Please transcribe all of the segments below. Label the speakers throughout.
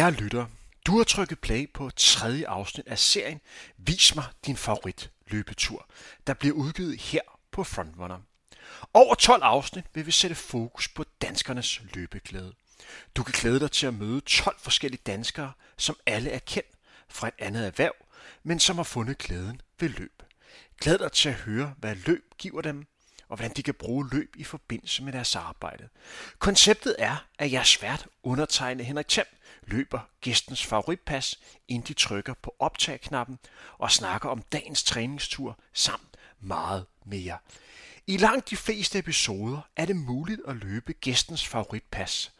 Speaker 1: Kære lytter, du har trykket play på tredje afsnit af serien Vis mig din favorit løbetur, der bliver udgivet her på Frontrunner. Over 12 afsnit vil vi sætte fokus på danskernes løbeglæde. Du kan glæde dig til at møde 12 forskellige danskere, som alle er kendt fra et andet erhverv, men som har fundet glæden ved løb. Glæd dig til at høre, hvad løb giver dem, og hvordan de kan bruge løb i forbindelse med deres arbejde. Konceptet er, at jeg svært undertegnet Henrik Thiem løber gæstens favoritpas, inden de trykker på optag-knappen og snakker om dagens træningstur samt meget mere. I langt de fleste episoder er det muligt at løbe gæstens favoritpas.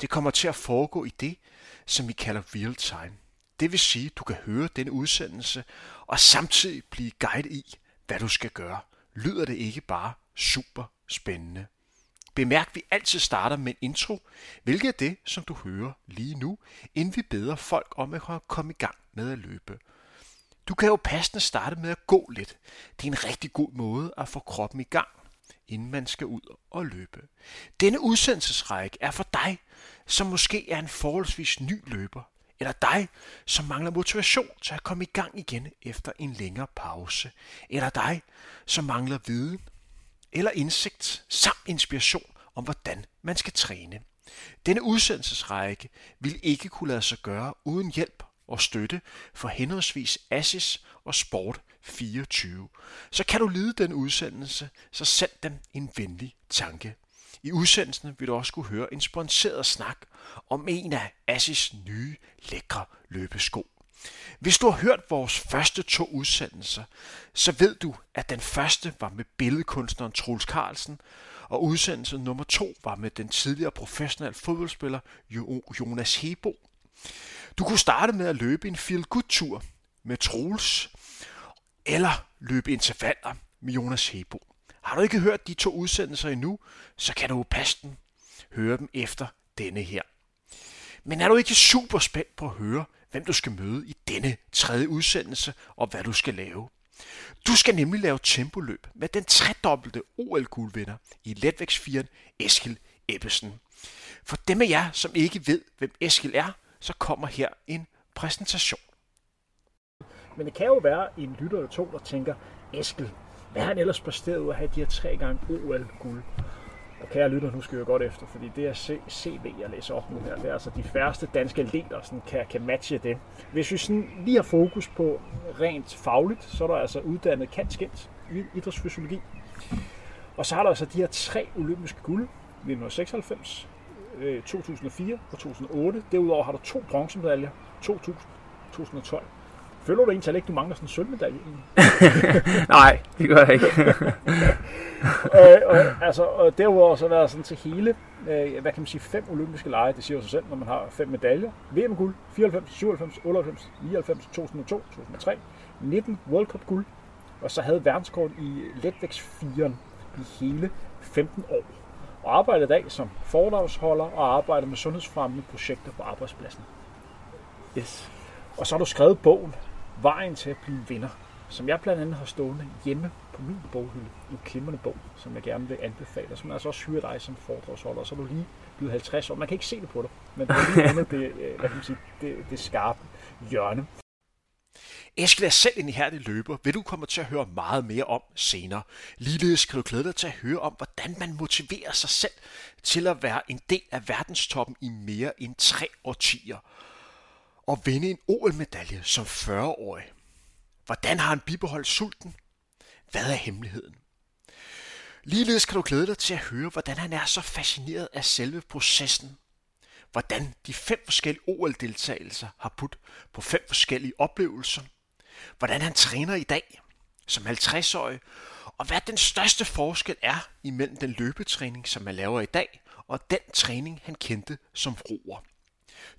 Speaker 1: Det kommer til at foregå i det, som vi kalder real time. Det vil sige, at du kan høre denne udsendelse og samtidig blive guidet i, hvad du skal gøre. Lyder det ikke bare super spændende? Bemærk, at vi altid starter med en intro, hvilket er det, som du hører lige nu, inden vi beder folk om at komme i gang med at løbe. Du kan jo passende starte med at gå lidt. Det er en rigtig god måde at få kroppen i gang, inden man skal ud og løbe. Denne udsendelsesrække er for dig, som måske er en forholdsvis ny løber, eller dig, som mangler motivation til at komme i gang igen efter en længere pause, eller dig, som mangler viden eller indsigt samt inspiration om, hvordan man skal træne. Denne udsendelsesrække vil ikke kunne lade sig gøre uden hjælp og støtte for henholdsvis Assis og Sport 24. Så kan du lide den udsendelse, så send dem en venlig tanke. I udsendelsen vil du også kunne høre en sponsoreret snak om en af Assis nye lækre løbesko. Hvis du har hørt vores første to udsendelser, så ved du, at den første var med billedkunstneren Troels Carlsen, og udsendelse nummer to var med den tidligere professionelle fodboldspiller Jonas Hebo. Du kunne starte med at løbe en feel good tur med Troels, eller løbe intervaller med Jonas Hebo. Har du ikke hørt de to udsendelser endnu, så kan du passe den. Høre dem efter denne her. Men er du ikke super spændt på at høre, hvem du skal møde i denne tredje udsendelse, og hvad du skal lave? Du skal nemlig lave tempoløb med den tredobbelte OL-guldvinder i letvægtsfiren Eskil Ebbesen. For dem af jer, som ikke ved, hvem Eskil er, så kommer her en præsentation.
Speaker 2: Men det kan jo være en lytter eller to, der tænker, Eskil, hvad har han ellers præsteret ud at have de her tre gange OL-guld? Og kære lytter, nu skal jeg godt efter, fordi det er CV, jeg læser op nu her, det er altså de færreste danske atleter, sådan, kan, kan matche det. Hvis vi sådan lige har fokus på rent fagligt, så er der altså uddannet kantskilt i idrætsfysiologi. Og så har der altså de her tre olympiske guld, 1996, 2004 øh, og 2008. Derudover har der to bronzemedaljer, 2000, 2012. Føler du egentlig ikke, du mangler sådan en sølvmedalje?
Speaker 3: Nej, det gør jeg ikke.
Speaker 2: øh, og, altså, og derudover så været sådan til hele, øh, hvad kan man sige, fem olympiske lege, det siger sig selv, når man har fem medaljer. VM-guld, 94, 97, 98, 99, 2002, 2003, 19 World Cup guld, og så havde verdenskort i letvægtsfiren i hele 15 år. Og arbejder i dag som foredragsholder og arbejder med sundhedsfremmende projekter på arbejdspladsen.
Speaker 3: Yes.
Speaker 2: Og så har du skrevet bogen Vejen til at blive vinder, som jeg blandt andet har stående hjemme på min boghylde. En Klimmerne bog, som jeg gerne vil anbefale, som altså også hyrer dig som foredragsholder. Og så er du lige blevet 50 år. Man kan ikke se det på dig, men det er lige andet det, øh, hvad kan man sige, det, det skarpe hjørne.
Speaker 1: Eskild er selv en ihærdig løber, vil du komme til at høre meget mere om senere. Ligeledes kan du glæde dig til at høre om, hvordan man motiverer sig selv til at være en del af verdenstoppen i mere end tre årtier og vinde en OL-medalje som 40-årig. Hvordan har han bibeholdt sulten? Hvad er hemmeligheden? Ligeledes kan du glæde dig til at høre, hvordan han er så fascineret af selve processen. Hvordan de fem forskellige OL-deltagelser har putt på fem forskellige oplevelser. Hvordan han træner i dag som 50-årig. Og hvad den største forskel er imellem den løbetræning, som man laver i dag, og den træning, han kendte som roer.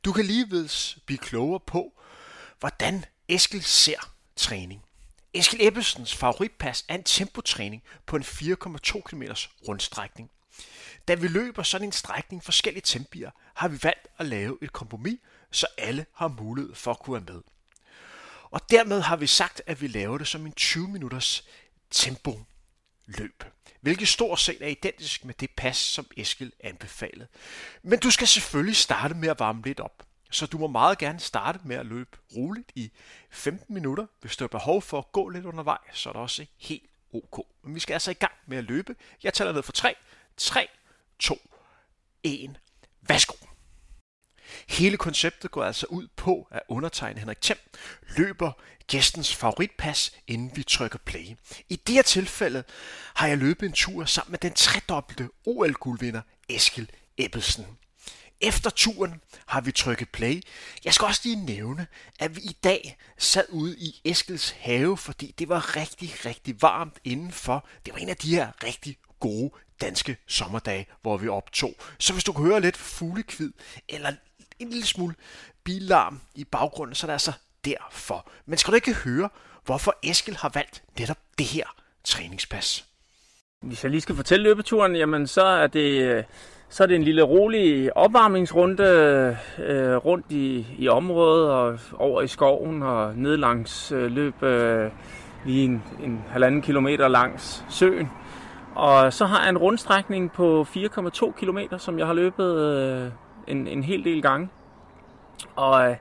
Speaker 1: Du kan ligeledes blive klogere på, hvordan Eskil ser træning. Eskil Ebbesens favoritpas er en tempotræning på en 4,2 km rundstrækning. Da vi løber sådan en strækning forskellige tempier, har vi valgt at lave et kompromis, så alle har mulighed for at kunne være med. Og dermed har vi sagt, at vi laver det som en 20 minutters tempo løb hvilket stort set er identisk med det pas, som Eskil anbefalede. Men du skal selvfølgelig starte med at varme lidt op. så du må meget gerne starte med at løbe roligt i 15 minutter. Hvis du har behov for at gå lidt undervejs, så er det også helt ok. Men vi skal altså i gang med at løbe. Jeg tæller ned for 3. 3, 2, 1. Værsgo! Hele konceptet går altså ud på, at undertegne Henrik Thiem løber gæstens favoritpas, inden vi trykker play. I det her tilfælde har jeg løbet en tur sammen med den tredobbelte OL-guldvinder Eskil Ebbelsen. Efter turen har vi trykket play. Jeg skal også lige nævne, at vi i dag sad ude i Eskils have, fordi det var rigtig, rigtig varmt indenfor. Det var en af de her rigtig gode danske sommerdage, hvor vi optog. Så hvis du kan høre lidt fuglekvid eller en lille smule billarm i baggrunden, så er det altså derfor. Men skal du ikke høre, hvorfor Eskil har valgt netop det her træningspas?
Speaker 3: Hvis jeg lige skal fortælle løbeturen, jamen så er det, så er det en lille rolig opvarmningsrunde øh, rundt i, i området og over i skoven og ned langs øh, løb øh, lige en, en halvanden kilometer langs søen. Og så har jeg en rundstrækning på 4,2 km, som jeg har løbet øh, en, en hel del gange. Og øh,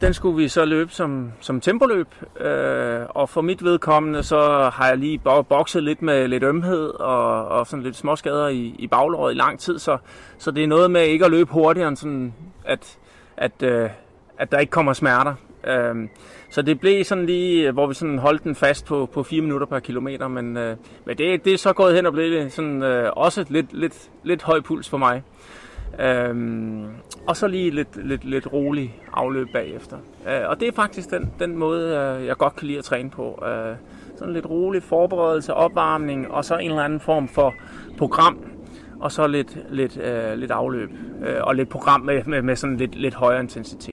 Speaker 3: den skulle vi så løbe som, som tempoløb, øh, og for mit vedkommende, så har jeg lige bokset lidt med lidt ømhed og, og sådan lidt småskader i, i baglåret i lang tid, så, så det er noget med ikke at løbe hurtigere, end sådan at, at, øh, at der ikke kommer smerter. Øh, så det blev sådan lige, hvor vi sådan holdt den fast på, på 4 minutter per kilometer, men, øh, men det, det er så gået hen og blevet sådan, øh, også lidt, lidt, lidt høj puls for mig. Øhm, og så lige lidt, lidt, lidt rolig afløb bagefter. Øh, og det er faktisk den, den måde, øh, jeg godt kan lide at træne på. Øh, sådan lidt rolig forberedelse, opvarmning, og så en eller anden form for program, og så lidt, lidt, øh, lidt afløb, øh, og lidt program med, med, med sådan lidt, lidt højere intensitet.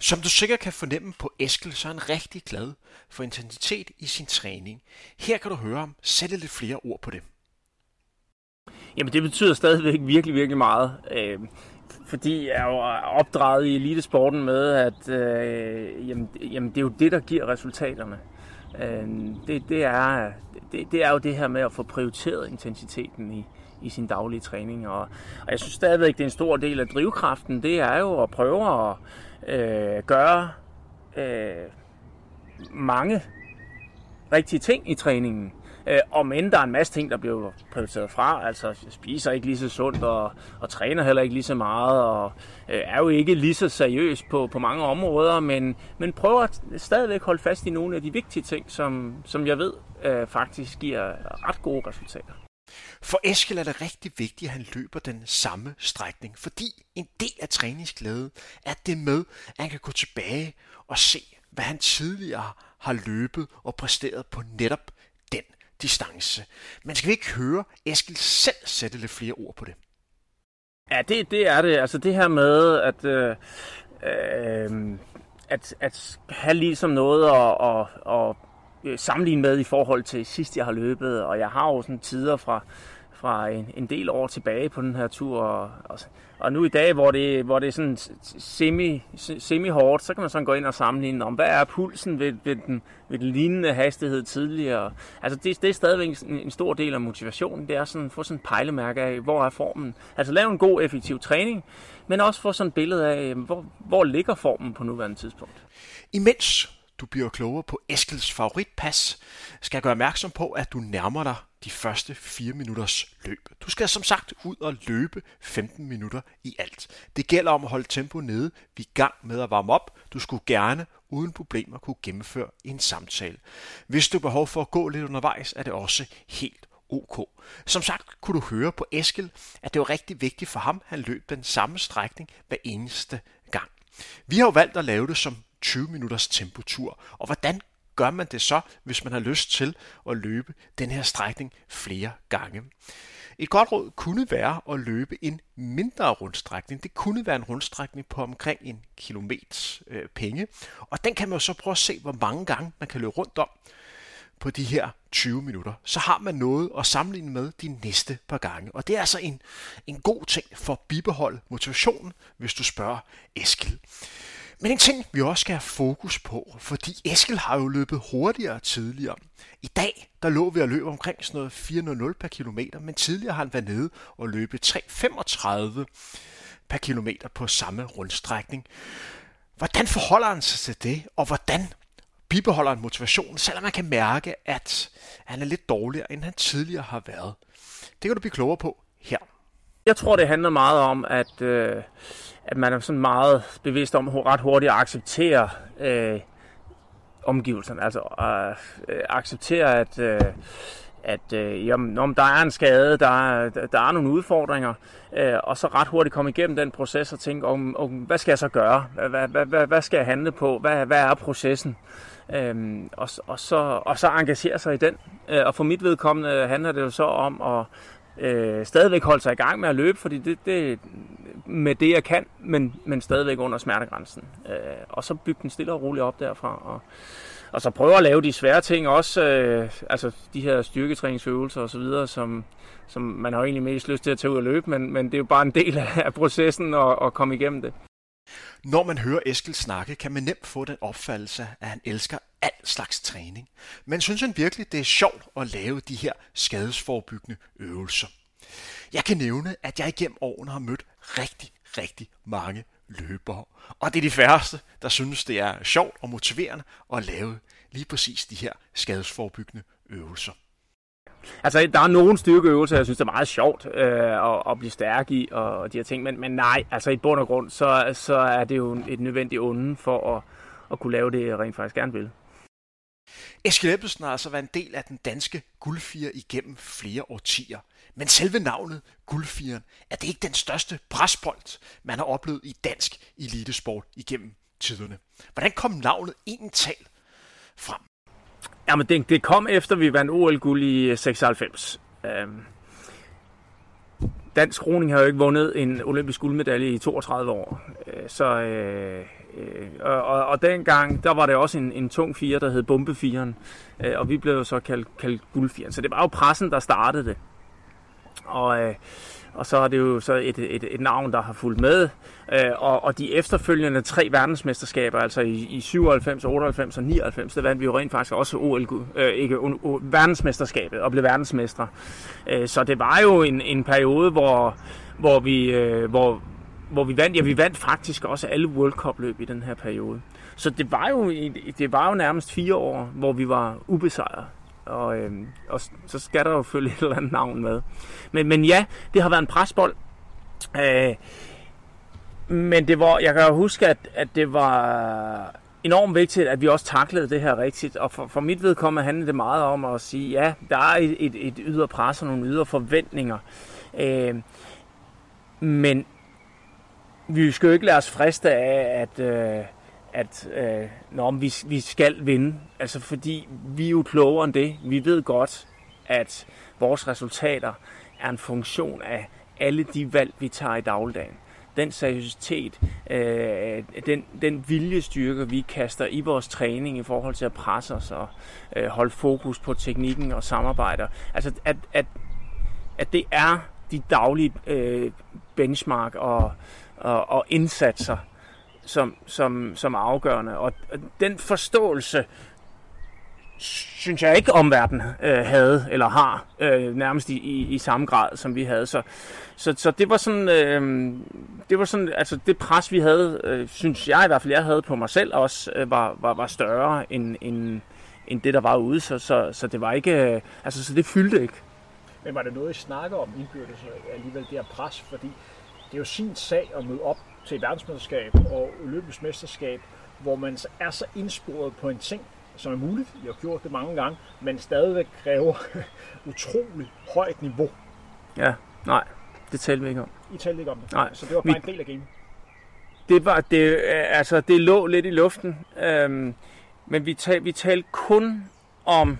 Speaker 1: Som du sikkert kan fornemme på Eskel, så er han rigtig glad for intensitet i sin træning. Her kan du høre ham sætte lidt flere ord på det.
Speaker 3: Jamen det betyder stadigvæk virkelig, virkelig meget. Øh, fordi jeg er jo opdraget i elitesporten med, at øh, jamen, jamen, det er jo det, der giver resultaterne. Øh, det, det, er, det, det er jo det her med at få prioriteret intensiteten i, i sin daglige træning. Og, og jeg synes stadigvæk, det er en stor del af drivkraften, det er jo at prøve at øh, gøre øh, mange rigtige ting i træningen. Øh, om end der er en masse ting, der bliver prioriteret fra. Altså spiser ikke lige så sundt og, og træner heller ikke lige så meget og øh, er jo ikke lige så seriøs på, på mange områder, men, men prøver at stadigvæk holde fast i nogle af de vigtige ting, som, som jeg ved øh, faktisk giver ret gode resultater.
Speaker 1: For Eskil er det rigtig vigtigt, at han løber den samme strækning, fordi en del af træningsglæde er det med, at han kan gå tilbage og se, hvad han tidligere har løbet og præsteret på netop distance. Men skal vi ikke høre Eskil selv sætte lidt flere ord på det?
Speaker 3: Ja, det, det er det. Altså det her med, at, øh, øh, at, at have ligesom noget at, at, at øh, sammenligne med i forhold til sidst, jeg har løbet. Og jeg har jo sådan tider fra, fra en, en del år tilbage på den her tur. Og, og, og nu i dag, hvor det, hvor det er sådan semi, semi hårdt, så kan man sådan gå ind og sammenligne om, hvad er pulsen ved, ved, den, ved den lignende hastighed tidligere. Altså det, det er stadigvæk en, en stor del af motivationen, det er sådan at få sådan en pejlemærke af, hvor er formen. Altså lave en god, effektiv træning, men også få sådan et billede af, øh, hvor, hvor ligger formen på nuværende tidspunkt.
Speaker 1: Imens du bliver klogere på Eskels favoritpas, skal jeg gøre opmærksom på, at du nærmer dig de første 4 minutters løb. Du skal som sagt ud og løbe 15 minutter i alt. Det gælder om at holde tempo nede. Vi er i gang med at varme op. Du skulle gerne uden problemer kunne gennemføre en samtale. Hvis du har behov for at gå lidt undervejs, er det også helt OK. Som sagt kunne du høre på Eskel, at det var rigtig vigtigt for ham, han løb den samme strækning hver eneste gang. Vi har jo valgt at lave det som 20 minutters tempotur. Og hvordan gør man det så, hvis man har lyst til at løbe den her strækning flere gange? Et godt råd kunne være at løbe en mindre rundstrækning. Det kunne være en rundstrækning på omkring en kilometer øh, penge. Og den kan man jo så prøve at se, hvor mange gange man kan løbe rundt om på de her 20 minutter. Så har man noget at sammenligne med de næste par gange. Og det er altså en, en god ting for at bibeholde motivationen, hvis du spørger Eskil. Men en ting, vi også skal have fokus på, fordi Eskel har jo løbet hurtigere tidligere. I dag, der lå vi at løbe omkring sådan noget 4.00 per kilometer, men tidligere har han været nede og løbe 3.35 per kilometer på samme rundstrækning. Hvordan forholder han sig til det, og hvordan bibeholder han motivationen, selvom man kan mærke, at han er lidt dårligere, end han tidligere har været? Det kan du blive klogere på her.
Speaker 3: Jeg tror, det handler meget om, at, øh, at man er sådan meget bevidst om ret hurtigt at acceptere øh, omgivelserne. Altså øh, acceptere, at, øh, at øh, jamen, om der er en skade, der er, der er nogle udfordringer, øh, og så ret hurtigt komme igennem den proces og tænke, om, om, hvad skal jeg så gøre? Hvad, hvad, hvad, hvad skal jeg handle på? Hvad, hvad er processen? Øhm, og, og, så, og så engagere sig i den. Øh, og for mit vedkommende handler det jo så om at øh, stadigvæk holde sig i gang med at løbe, fordi det, det med det jeg kan, men, men stadigvæk under smertegrænsen. Øh, og så bygge den stille og roligt op derfra. Og, og så prøve at lave de svære ting også, øh, altså de her styrketræningsøvelser og så videre, som, som man har egentlig mest lyst til at tage ud og løbe, men, men det er jo bare en del af processen at, at komme igennem det.
Speaker 1: Når man hører Eskil snakke, kan man nemt få den opfattelse, at han elsker al slags træning. Men synes han virkelig, det er sjovt at lave de her skadesforbyggende øvelser? Jeg kan nævne, at jeg igennem årene har mødt rigtig, rigtig mange løbere. Og det er de færreste, der synes, det er sjovt og motiverende at lave lige præcis de her skadesforbyggende øvelser.
Speaker 3: Altså, der er nogle styrkeøvelser, jeg synes, det er meget sjovt øh, at, at blive stærk i, og, de her ting. Men, men nej, altså i bund og grund, så, så er det jo et nødvendigt onde for at, at kunne lave det, jeg rent faktisk gerne vil.
Speaker 1: Eskild Ebbesen har altså været en del af den danske guldfire igennem flere årtier. Men selve navnet guldfiren er det ikke den største presbold, man har oplevet i dansk elitesport igennem tiderne. Hvordan kom navnet egentlig frem?
Speaker 3: Jamen, det, det kom efter, vi vandt OL-guld i øh, 96. Øhm, dansk roning har jo ikke vundet en olympisk guldmedalje i 32 år. Øh, så, øh, øh, og, og dengang, der var det også en, en tung fire, der hed Bombefiren. Øh, og vi blev så kaldt, kaldt Guldfiren. Så det var jo pressen, der startede det. Og, øh, og så er det jo så et, et, et navn, der har fulgt med. Øh, og, og de efterfølgende tre verdensmesterskaber, altså i, i 97, 98 og 99, der vandt vi jo rent faktisk også OL, øh, ikke, o, verdensmesterskabet og blev verdensmestre. Øh, så det var jo en, en periode, hvor, hvor vi... Øh, hvor, hvor vi vandt, ja, vi vandt faktisk også alle World Cup løb i den her periode. Så det var jo, det var jo nærmest fire år, hvor vi var ubesejret og, øh, og så skal der jo følge et eller andet navn med. Men, men ja, det har været en presbold. Øh, men det var, jeg kan jo huske, at, at det var enormt vigtigt, at vi også taklede det her rigtigt. Og for, for mit vedkommende handlede det meget om at sige, ja, der er et, et, et ydre pres og nogle ydre forventninger. Øh, men vi skal jo ikke lade os friste af, at, øh, at øh, når vi, vi skal vinde. Altså fordi vi er jo klogere end det. Vi ved godt, at vores resultater er en funktion af alle de valg, vi tager i dagligdagen. Den seriøsitet, øh, den, den viljestyrke, vi kaster i vores træning i forhold til at presse os og øh, holde fokus på teknikken og samarbejder. Altså at, at, at det er de daglige øh, benchmark og, og, og indsatser, som, som, som afgørende. Og den forståelse, synes jeg ikke omverden øh, havde eller har øh, nærmest i, i, i samme grad som vi havde. Så så, så det var sådan øh, det var sådan altså det pres vi havde øh, synes jeg i hvert fald jeg havde på mig selv også øh, var, var, var større end, end, end det der var ude. Så, så, så det var ikke øh, altså så det fyldte ikke.
Speaker 2: Men var det noget I snakker om indbyrdes øh, alligevel det her pres? Fordi det er jo sin sag at møde op til et verdensmesterskab og olympisk mesterskab, hvor man er så indsporet på en ting, som er muligt, jeg har gjort det mange gange, men stadigvæk kræver utrolig højt niveau.
Speaker 3: Ja, nej, det talte vi ikke om.
Speaker 2: I talte ikke om det?
Speaker 3: Nej.
Speaker 2: Så det var bare vi, en del af gamet?
Speaker 3: Det var, det, altså, det lå lidt i luften, øhm, men vi, tal, vi talte kun om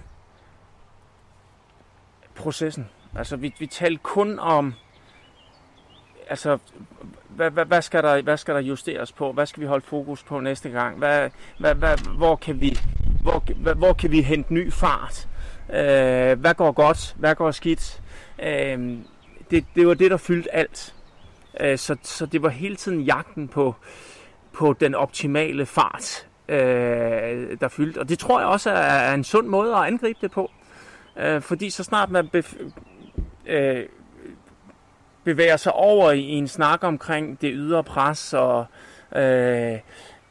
Speaker 3: processen. Altså, vi, vi talte kun om altså, hvad, hvad, hvad, skal der, hvad skal der justeres på? Hvad skal vi holde fokus på næste gang? Hvad, hvad, hvad, hvor, kan vi, hvor, hvad, hvor kan vi hente ny fart? Øh, hvad går godt? Hvad går skidt? Øh, det, det var det, der fyldte alt. Øh, så, så det var hele tiden jagten på, på den optimale fart, øh, der fyldte. Og det tror jeg også er, er en sund måde at angribe det på. Øh, fordi så snart man bef- øh, bevæger sig over i en snak omkring det ydre pres, og, øh,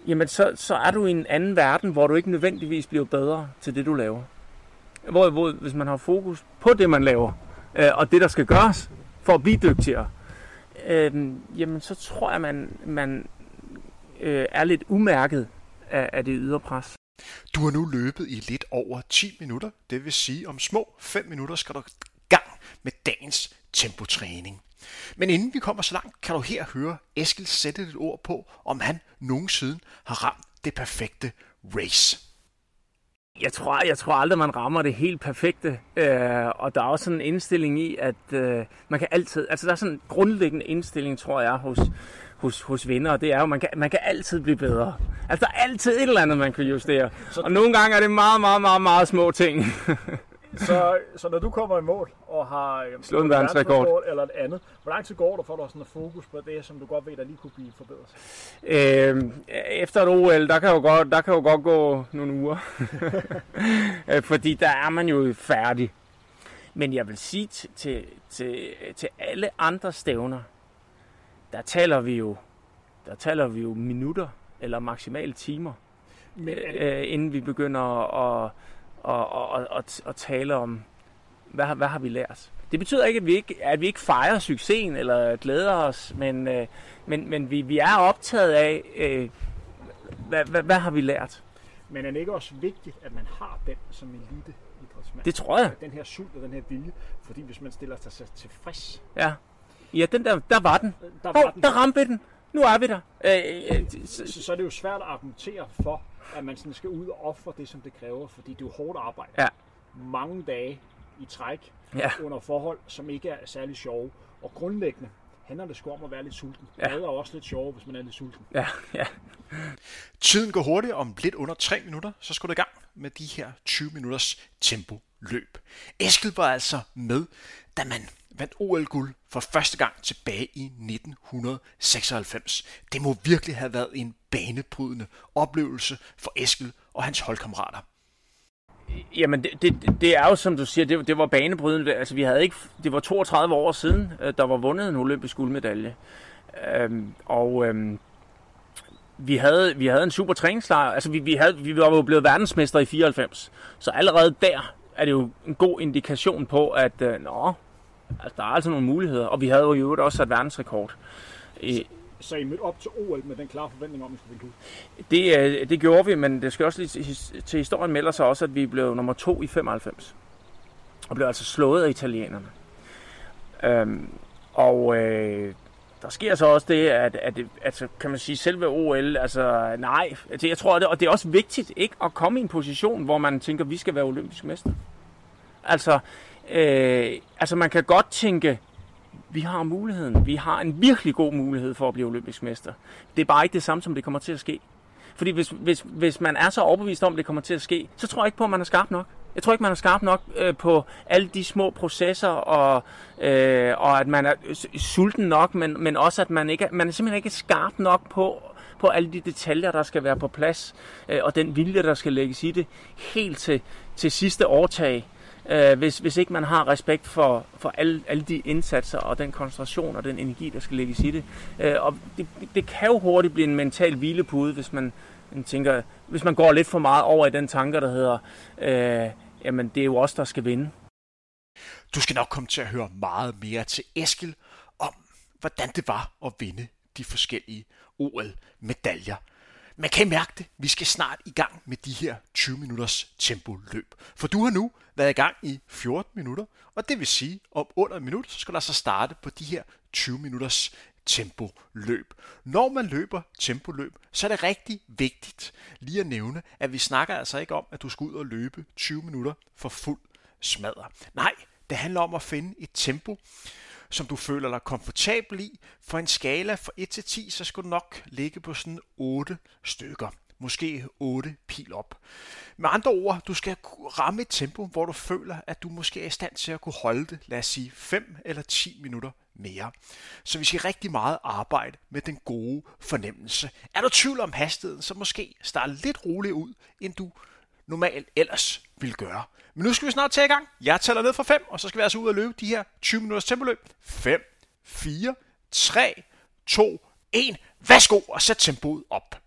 Speaker 3: jamen så, så er du i en anden verden, hvor du ikke nødvendigvis bliver bedre til det, du laver. Hvor, hvor hvis man har fokus på det, man laver, øh, og det, der skal gøres for at blive dygtigere, øh, jamen så tror jeg, man, man øh, er lidt umærket af, af det ydre pres.
Speaker 1: Du har nu løbet i lidt over 10 minutter. Det vil sige, om små 5 minutter skal du gang med dagens tempotræning. Men inden vi kommer så langt, kan du her høre Eskil sætte et ord på, om han nogensinde har ramt det perfekte race.
Speaker 3: Jeg tror, jeg tror aldrig, man rammer det helt perfekte. Øh, og der er også sådan en indstilling i, at øh, man kan altid... Altså, der er sådan en grundlæggende indstilling, tror jeg, hos, hos, hos venner, og det er jo, man kan, man kan altid blive bedre. Altså, der er altid et eller andet, man kan justere. Så... Og nogle gange er det meget, meget, meget, meget små ting.
Speaker 2: så, så når du kommer i mål og har
Speaker 3: jamen, slået en verdensrekord
Speaker 2: eller et andet, hvor lang tid går der for, at du sådan fokus på det, som du godt ved, der lige kunne blive forbedret?
Speaker 3: Øh, efter et OL, der kan jo godt, der kan jo godt gå nogle uger. Øh, fordi der er man jo færdig. Men jeg vil sige til, til, til, til alle andre stævner, der taler vi jo, der taler vi jo minutter eller maksimalt timer, Men øh, inden vi begynder at, at, at, at, at, at tale om, hvad, hvad har vi lært. Det betyder ikke, at vi ikke, at vi ikke fejrer succesen eller glæder os, men, øh, men, men vi, vi er optaget af, øh, hvad, hvad, hvad har vi lært.
Speaker 2: Men er det ikke også vigtigt, at man har den som elite idrætsmand?
Speaker 3: Det tror jeg.
Speaker 2: Den her sult og den her vilje, fordi hvis man stiller sig tilfreds,
Speaker 3: ja. Ja, den der, der var den. Der, var oh, den. der ramte den. Nu er vi der. Øh,
Speaker 2: øh, så, så er det jo svært at argumentere for, at man sådan skal ud og ofre det, som det kræver, fordi det er jo hårdt arbejde.
Speaker 3: Ja.
Speaker 2: Mange dage i træk,
Speaker 3: ja.
Speaker 2: under forhold, som ikke er særlig sjove. Og grundlæggende handler det sgu om at være lidt sulten. Ja. Det er også lidt sjovere, hvis man er lidt sulten.
Speaker 3: Ja, ja.
Speaker 1: Tiden går hurtigt. Om lidt under 3 minutter, så skal du i gang med de her 20 minutters tempo løb. Eskil var altså med, da man vandt OL-guld for første gang tilbage i 1996. Det må virkelig have været en banebrydende oplevelse for Eskil og hans holdkammerater.
Speaker 3: Jamen, det, det, det er jo, som du siger, det, det var banebrydende. Altså, vi havde ikke, det var 32 år siden, øh, der var vundet en olympisk guldmedalje. Øhm, og øhm, vi havde, vi havde en super træningslejr. Altså, vi, vi, havde, vi var jo blevet verdensmester i 94. Så allerede der er det jo en god indikation på, at øh, nå, altså, der er altså nogle muligheder. Og vi havde jo i øvrigt også sat verdensrekord.
Speaker 2: I, så I mødte op til OL med den klare forventning om, at I skulle vinde
Speaker 3: det, øh, det gjorde vi, men det skal også lige til historien melder sig også, at vi blev nummer to i 95. Og blev altså slået af italienerne. Øhm, og øh, der sker så også det, at, at, at altså, kan man sige, selve OL, altså nej, altså, jeg tror, det, og det er også vigtigt ikke at komme i en position, hvor man tænker, at vi skal være olympisk mester. Altså, øh, altså man kan godt tænke, vi har muligheden, vi har en virkelig god mulighed for at blive olympisk mester. Det er bare ikke det samme, som det kommer til at ske. Fordi hvis, hvis, hvis man er så overbevist om, at det kommer til at ske, så tror jeg ikke på, at man er skarp nok. Jeg tror ikke, man er skarp nok øh, på alle de små processer, og, øh, og at man er sulten nok, men, men også at man, ikke, man er simpelthen ikke skarp nok på, på alle de detaljer, der skal være på plads, øh, og den vilje, der skal lægges i det, helt til, til sidste årtag. Øh, hvis, hvis ikke man har respekt for, for alle, alle de indsatser og den koncentration og den energi, der skal lægges i det. Øh, og det, det kan jo hurtigt blive en mental hvilepude, hvis man, man tænker, hvis man går lidt for meget over i den tanke, der hedder, øh, jamen det er jo os, der skal vinde.
Speaker 1: Du skal nok komme til at høre meget mere til Eskil om, hvordan det var at vinde de forskellige OL-medaljer. Man kan mærke det. Vi skal snart i gang med de her 20 minutters tempoløb. For du har nu været i gang i 14 minutter, og det vil sige, om under et minut, så skal der så altså starte på de her 20 minutters tempoløb. Når man løber tempoløb, så er det rigtig vigtigt lige at nævne, at vi snakker altså ikke om, at du skal ud og løbe 20 minutter for fuld smadder. Nej, det handler om at finde et tempo, som du føler dig komfortabel i. For en skala fra 1 til 10, så skal du nok ligge på sådan 8 stykker. Måske 8 pil op. Med andre ord, du skal ramme et tempo, hvor du føler, at du måske er i stand til at kunne holde det, lad os sige 5 eller 10 minutter mere. Så vi skal rigtig meget arbejde med den gode fornemmelse. Er du tvivl om hastigheden, så måske start lidt roligere ud, end du normalt ellers vil gøre. Men nu skal vi snart tage i gang. Jeg tæller ned fra 5, og så skal vi altså ud og løbe de her 20 minutters tempoløb. 5, 4, 3, 2, 1. Værsgo og sæt tempoet op.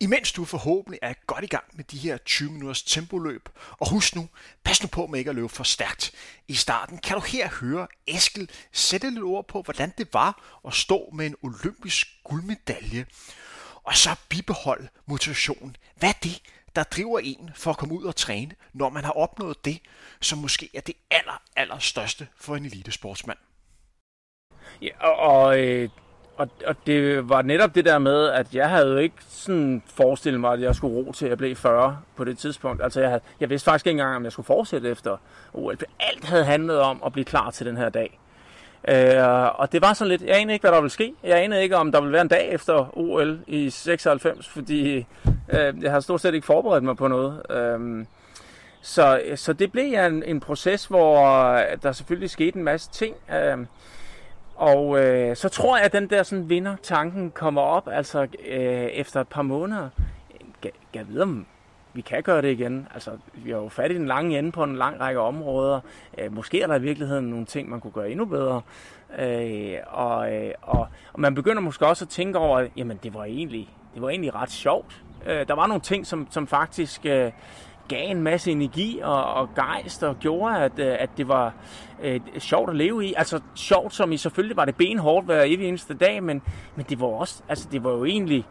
Speaker 1: Imens du forhåbentlig er godt i gang med de her 20 minutters tempoløb, og husk nu, pas nu på med ikke at løbe for stærkt. I starten kan du her høre Eskel sætte lidt ord på, hvordan det var at stå med en olympisk guldmedalje, og så bibeholde motivationen. Hvad er det, der driver en for at komme ud og træne, når man har opnået det, som måske er det aller, aller største for en elitesportsmand?
Speaker 3: Ja, og, og øh, og, og det var netop det der med, at jeg havde jo ikke sådan forestillet mig, at jeg skulle ro til at blive 40 på det tidspunkt. Altså jeg, havde, jeg vidste faktisk ikke engang, om jeg skulle fortsætte efter OL. Alt havde handlet om at blive klar til den her dag. Øh, og det var sådan lidt, jeg anede ikke, hvad der ville ske. Jeg anede ikke, om der ville være en dag efter OL i 96, fordi øh, jeg har stort set ikke forberedt mig på noget. Øh, så, så det blev en, en proces, hvor øh, der selvfølgelig skete en masse ting. Øh, og øh, så tror jeg, at den der sådan vinder-tanken kommer op, altså øh, efter et par måneder. Jeg, jeg ved, om vi kan gøre det igen. Altså, vi har jo fat i den lange ende på en lang række områder. Øh, måske er der i virkeligheden nogle ting, man kunne gøre endnu bedre. Øh, og, øh, og, og man begynder måske også at tænke over, jamen det var egentlig, det var egentlig ret sjovt. Øh, der var nogle ting, som, som faktisk... Øh, gav en masse energi og, og gejst og gjorde, at, øh, at det var øh, sjovt at leve i. Altså sjovt, som i selvfølgelig var det benhårdt hver evig eneste dag, men, men det var også, altså det var jo egentlig,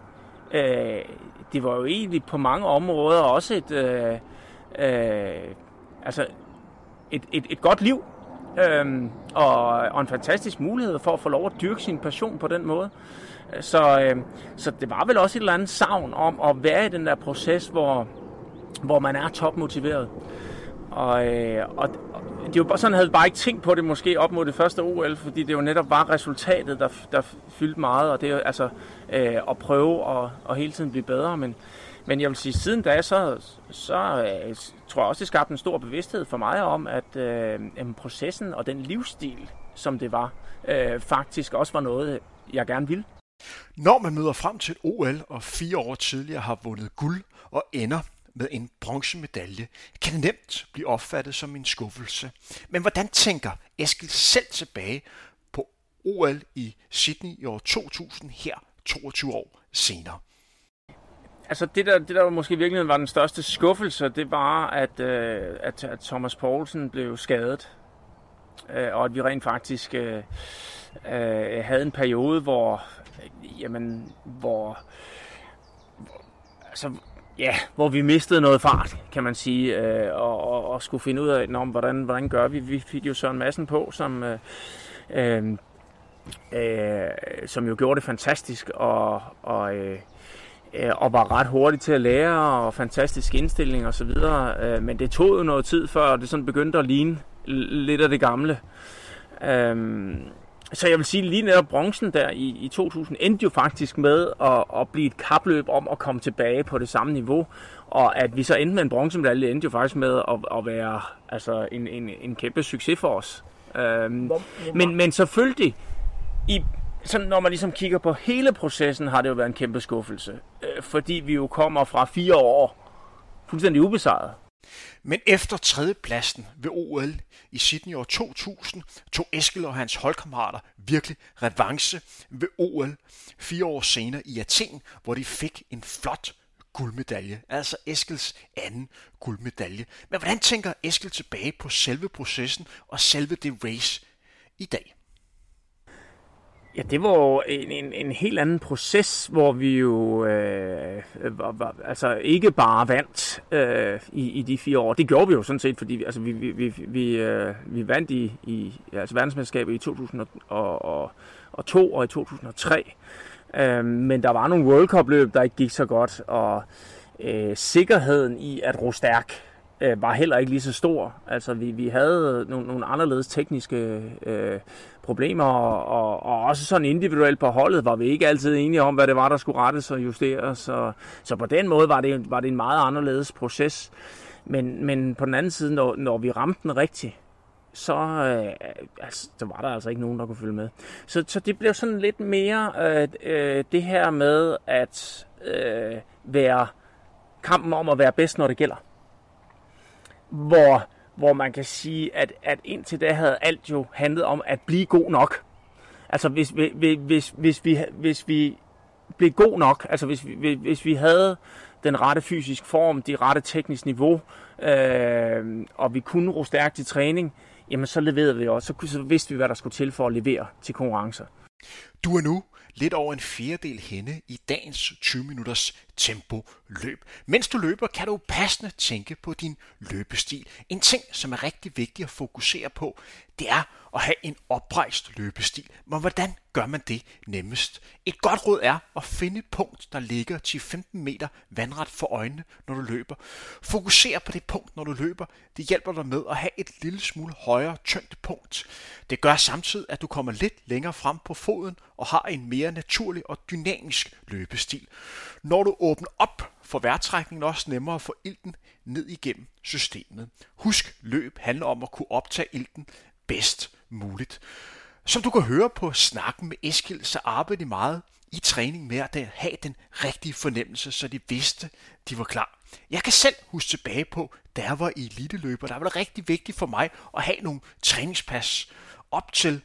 Speaker 3: øh, det var jo egentlig på mange områder også et, øh, øh, altså et, et, et godt liv. Øh, og, og en fantastisk mulighed for at få lov at dyrke sin passion på den måde. Så, øh, så det var vel også et eller andet savn om at være i den der proces, hvor, hvor man er topmotiveret. Og, øh, og, de det er bare sådan, jeg havde bare ikke tænkt på det måske op mod det første OL, fordi det jo netop var resultatet, der, der fyldte meget, og det er altså øh, at prøve at, at hele tiden blive bedre. Men, men jeg vil sige, siden da, så, så øh, tror jeg også, det skabte en stor bevidsthed for mig om, at øh, processen og den livsstil, som det var, øh, faktisk også var noget, jeg gerne ville.
Speaker 1: Når man møder frem til et OL og fire år tidligere har vundet guld og ender med en bronzemedalje, kan nemt blive opfattet som en skuffelse. Men hvordan tænker Eskil selv tilbage på OL i Sydney i år 2000 her 22 år senere?
Speaker 3: Altså det der, det der måske virkelig var den største skuffelse, det var, at, øh, at, at Thomas Poulsen blev skadet. Øh, og at vi rent faktisk øh, øh, havde en periode, hvor, jamen, hvor, hvor altså, ja, hvor vi mistede noget fart, kan man sige, øh, og, og, og skulle finde ud af, om, hvordan, hvordan gør vi. Vi fik jo Søren Madsen på, som, øh, øh, øh, som jo gjorde det fantastisk, og, og, øh, øh og var ret hurtig til at lære, og fantastisk indstilling og så videre. Øh, men det tog jo noget tid, før det sådan begyndte at ligne lidt af det gamle. Øh, så jeg vil sige, lige netop bronzen der i, i 2000 endte jo faktisk med at, at blive et kapløb om at komme tilbage på det samme niveau. Og at vi så endte med en bronzemedalje, endte jo faktisk med at, at være altså, en, en, en kæmpe succes for os. Øhm, men, men selvfølgelig, i, sådan, når man ligesom kigger på hele processen, har det jo været en kæmpe skuffelse. Øh, fordi vi jo kommer fra fire år fuldstændig ubesejret.
Speaker 1: Men efter tredjepladsen ved OL i Sydney år 2000 tog Eskil og hans holdkammerater virkelig revanche ved OL fire år senere i Athen, hvor de fik en flot guldmedalje, altså Eskils anden guldmedalje. Men hvordan tænker Eskil tilbage på selve processen og selve det race i dag?
Speaker 3: Ja, det var jo en, en, en helt anden proces, hvor vi jo øh, var, var, altså ikke bare vandt øh, i, i de fire år. Det gjorde vi jo sådan set, fordi altså, vi, vi, vi, vi, øh, vi vandt i, i altså, verdensmesterskabet i 2002 og i 2003. Øh, men der var nogle World Cup-løb, der ikke gik så godt, og øh, sikkerheden i at ro stærk øh, var heller ikke lige så stor. Altså vi, vi havde nogle, nogle anderledes tekniske øh, problemer, og, og, og også sådan individuelt på holdet var vi ikke altid enige om, hvad det var, der skulle rettes og justeres. Så, så på den måde var det, var det en meget anderledes proces. Men, men på den anden side, når, når vi ramte den rigtigt, så, øh, altså, så var der altså ikke nogen, der kunne følge med. Så, så det blev sådan lidt mere øh, øh, det her med at øh, være kampen om at være bedst, når det gælder hvor, hvor man kan sige, at, at indtil da havde alt jo handlet om at blive god nok. Altså hvis, hvis, hvis, hvis, vi, hvis vi blev god nok, altså hvis vi, hvis vi havde den rette fysisk form, det rette teknisk niveau, øh, og vi kunne ro stærkt i træning, jamen så leverede vi også, så, så vidste vi, hvad der skulle til for at levere til konkurrencer.
Speaker 1: Du er nu lidt over en fjerdedel henne i dagens 20 minutters tempo løb. Mens du løber, kan du passende tænke på din løbestil. En ting, som er rigtig vigtig at fokusere på, det er at have en oprejst løbestil. Men hvordan gør man det nemmest? Et godt råd er at finde et punkt, der ligger 10-15 meter vandret for øjnene, når du løber. Fokuser på det punkt, når du løber. Det hjælper dig med at have et lille smule højere tyngdepunkt. Det gør samtidig, at du kommer lidt længere frem på foden og har en mere naturlig og dynamisk løbestil. Når du åbne op for vejrtrækningen også nemmere at få ilten ned igennem systemet. Husk, løb handler om at kunne optage ilten bedst muligt. Som du kan høre på snakken med Eskil, så arbejder de meget i træning med at have den rigtige fornemmelse, så de vidste, de var klar. Jeg kan selv huske tilbage på, da jeg var i eliteløber, der var det rigtig vigtigt for mig at have nogle træningspas op til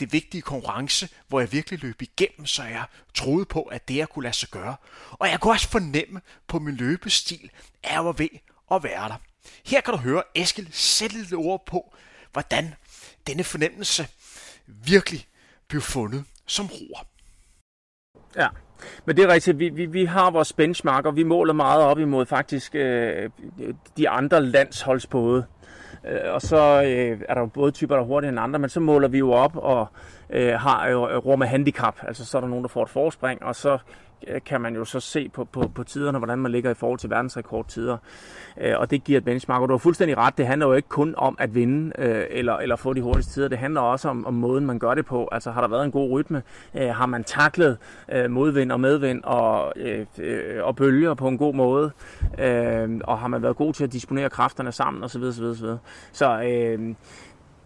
Speaker 1: det vigtige konkurrence, hvor jeg virkelig løb igennem, så jeg troede på, at det jeg kunne lade sig gøre. Og jeg kunne også fornemme på min løbestil, at jeg var ved at være der. Her kan du høre Eskil sætte lidt ord på, hvordan denne fornemmelse virkelig blev fundet som roer.
Speaker 3: Ja, men det er rigtigt. Vi, vi, vi har vores benchmark, og vi måler meget op imod faktisk øh, de andre landsholdsbåde. Øh, og så øh, er der jo både typer, der er hurtigere end andre, men så måler vi jo op og øh, har jo rum med handicap. Altså så er der nogen, der får et forspring, og så Øh, kan man jo så se på, på, på tiderne, hvordan man ligger i forhold til verdensrekordtider. Øh, og det giver et benchmark. Og du har fuldstændig ret, det handler jo ikke kun om at vinde øh, eller, eller få de hurtigste tider. Det handler også om, om måden, man gør det på. Altså har der været en god rytme? Øh, har man taklet øh, modvind og medvind og, og bølger på en god måde? og har man været god til at disponere kræfterne sammen osv. osv., osv. Så,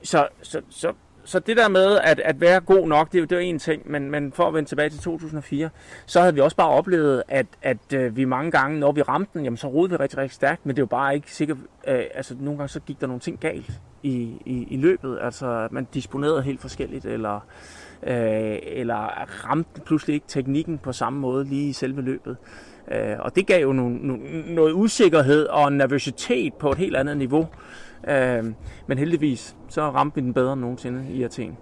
Speaker 3: så, så, så så det der med at, at være god nok, det, det var en ting, men, men for at vende tilbage til 2004, så havde vi også bare oplevet, at, at øh, vi mange gange, når vi ramte den, jamen, så rodede vi rigtig, rigtig stærkt, men det var bare ikke sikkert, øh, altså nogle gange så gik der nogle ting galt i, i, i løbet, altså man disponerede helt forskelligt, eller, øh, eller ramte pludselig ikke teknikken på samme måde lige i selve løbet. Øh, og det gav jo no, no, noget usikkerhed og nervøsitet på et helt andet niveau, Øh, men heldigvis, så ramte vi den bedre end nogensinde i Athen.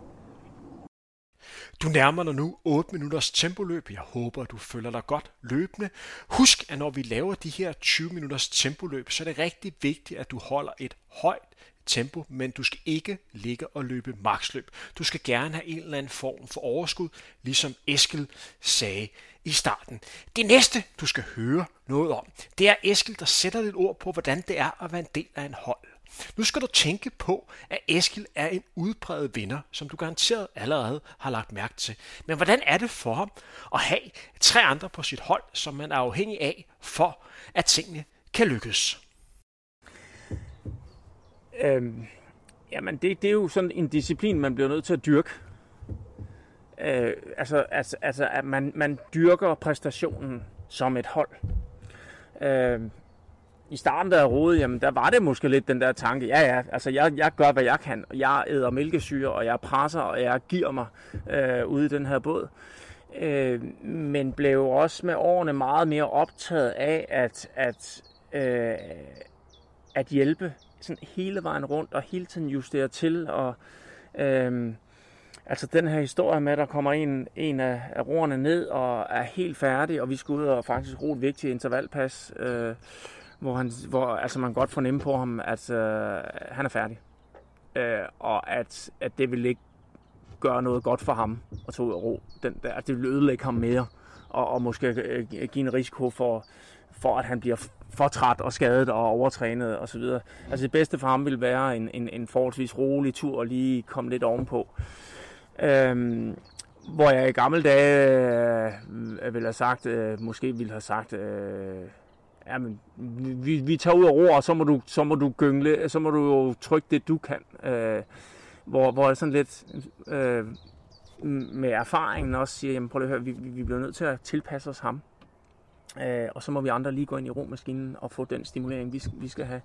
Speaker 1: Du nærmer dig nu 8 minutters tempoløb. Jeg håber, du føler dig godt løbende. Husk, at når vi laver de her 20 minutters tempoløb, så er det rigtig vigtigt, at du holder et højt tempo, men du skal ikke ligge og løbe maksløb. Du skal gerne have en eller anden form for overskud, ligesom Eskil sagde i starten. Det næste, du skal høre noget om, det er Eskil, der sætter lidt ord på, hvordan det er at være en del af en hold. Nu skal du tænke på, at Eskil er en udpræget vinder, som du garanteret allerede har lagt mærke til. Men hvordan er det for ham at have tre andre på sit hold, som man er afhængig af, for at tingene kan lykkes?
Speaker 3: Øhm, jamen, det, det er jo sådan en disciplin, man bliver nødt til at dyrke. Øh, altså, altså, altså, at man, man dyrker præstationen som et hold. Øh, i starten, da jeg rode, jamen, der var det måske lidt den der tanke, ja ja, altså jeg, jeg gør, hvad jeg kan. Jeg æder mælkesyre, og jeg presser, og jeg giver mig øh, ude i den her båd. Øh, men blev også med årene meget mere optaget af at, at, øh, at hjælpe sådan hele vejen rundt, og hele tiden justere til, og øh, Altså den her historie med, at der kommer en, en af, af roerne ned og er helt færdig, og vi skal ud og faktisk ro et vigtigt intervalpas. Øh, hvor, han, hvor altså, man godt fornemme på ham, at øh, han er færdig. Øh, og at, at det vil ikke gøre noget godt for ham at tage ud af ro. Den, at det vil ødelægge ham mere, og, og måske øh, give en risiko for, for, at han bliver for træt og skadet og overtrænet osv. Altså det bedste for ham vil være en, en, en forholdsvis rolig tur og lige komme lidt ovenpå. Øhm, hvor jeg i gamle dage øh, ville have sagt, øh, måske ville have sagt, øh, ja, men vi, vi tager ud af ro, og så må du, så må du gyngle, så må du jo trykke det, du kan. Øh, hvor, hvor jeg sådan lidt øh, med erfaringen også siger, jamen prøv at høre, vi, vi bliver nødt til at tilpasse os ham. Øh, og så må vi andre lige gå ind i romaskinen og få den stimulering, vi, vi skal have.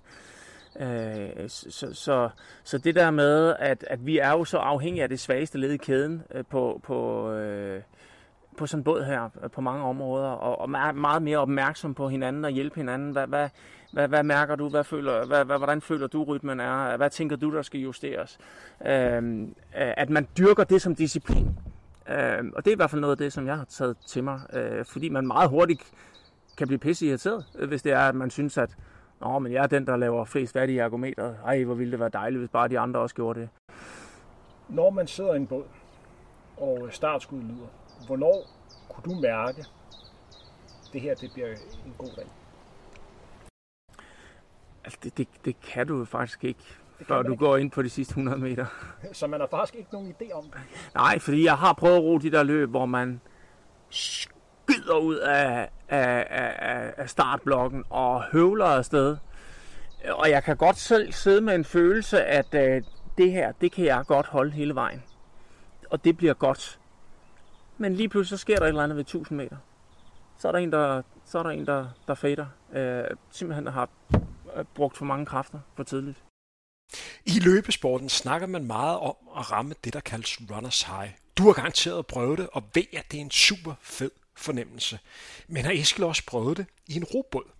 Speaker 3: Øh, så, så, så det der med, at, at vi er jo så afhængige af det svageste led i kæden øh, på, på, øh, på sådan en båd her øh, på mange områder, og, og er meget mere opmærksom på hinanden og hjælpe hinanden. Hvad, hvad, hvad, hvad mærker du? Hvad føler, hvad, hvad, hvordan føler du, rytmen er? Hvad tænker du, der skal justeres? Øhm, øh, at man dyrker det som disciplin. Øh, og det er i hvert fald noget af det, som jeg har taget til mig, øh, fordi man meget hurtigt kan blive pisse irriteret, øh, hvis det er, at man synes, at Nå, men jeg er den, der laver flest fat i. Ej, hvor ville det være dejligt, hvis bare de andre også gjorde det.
Speaker 2: Når man sidder i en båd, og startskuddet lyder, hvornår kunne du mærke, det her det bliver en god dag?
Speaker 3: Altså, det, det, det kan du faktisk ikke, før du ikke. går ind på de sidste 100 meter.
Speaker 2: Så man har faktisk ikke nogen idé om det?
Speaker 3: Nej, fordi jeg har prøvet at ro de der løb, hvor man skyder ud af, af, af, af startblokken og høvler afsted. Og jeg kan godt selv sidde med en følelse, at øh, det her, det kan jeg godt holde hele vejen. Og det bliver godt. Men lige pludselig så sker der et eller andet ved 1000 meter. Så er der en, der, så er der, en, der, der fader. Øh, simpelthen har øh, brugt for mange kræfter for tidligt.
Speaker 1: I løbesporten snakker man meget om at ramme det, der kaldes runners high. Du har garanteret prøvet det, og ved, at det er en super fed fornemmelse. Men har Eskil også prøvet det i en robåd?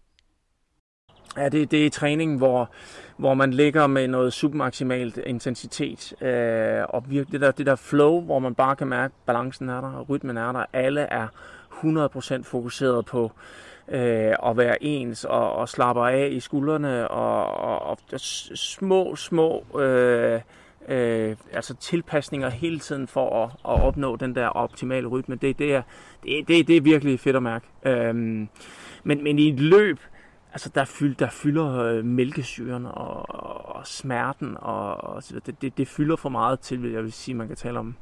Speaker 3: Ja, det, det er træning, hvor, hvor man ligger med noget submaksimalt intensitet. Øh, og virkelig det der, det der flow, hvor man bare kan mærke, at balancen er der, og rytmen er der. Alle er 100% fokuseret på øh, at være ens og, og slapper af i skuldrene og, og, og små, små øh, øh, altså tilpasninger hele tiden for at, at opnå den der optimale rytme. Det, det, er, det, det, det er virkelig fedt at mærke. Øh, men, men i et løb, altså der, fyld, der fylder øh, mælkesyren og, og smerten, og, og det, det, det fylder for meget til, vil jeg vil sige, man kan tale om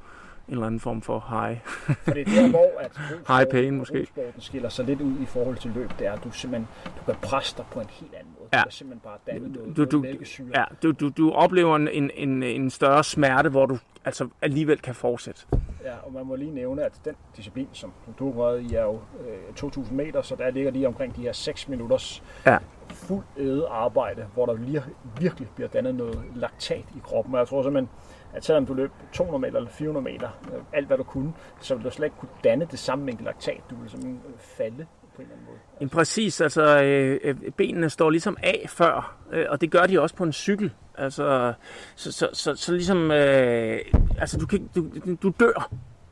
Speaker 3: en eller anden form for high.
Speaker 2: for det er der, hvor at
Speaker 3: high pain måske.
Speaker 2: skiller sig lidt ud i forhold til løb, det er, at du simpelthen du kan presse dig på en helt anden måde. Ja. Du kan simpelthen bare danne noget, du, du,
Speaker 3: noget Ja, du, du, du oplever en, en, en større smerte, hvor du altså alligevel kan fortsætte.
Speaker 2: Ja, og man må lige nævne, at den disciplin, som du har i, er jo øh, 2.000 meter, så der ligger lige omkring de her 6 minutters ja. fuld æde arbejde, hvor der lige, virkelig bliver dannet noget laktat i kroppen. Og jeg tror simpelthen, at selvom du løb 200 meter eller 400 meter, øh, alt hvad du kunne, så ville du slet ikke kunne danne det samme mængde laktat. Du ville simpelthen øh, falde på en eller anden måde.
Speaker 3: Altså. Præcis, altså øh, øh, benene står ligesom af før, øh, og det gør de også på en cykel. Altså, så, så, så, så ligesom, øh, altså du, kan, du, du dør.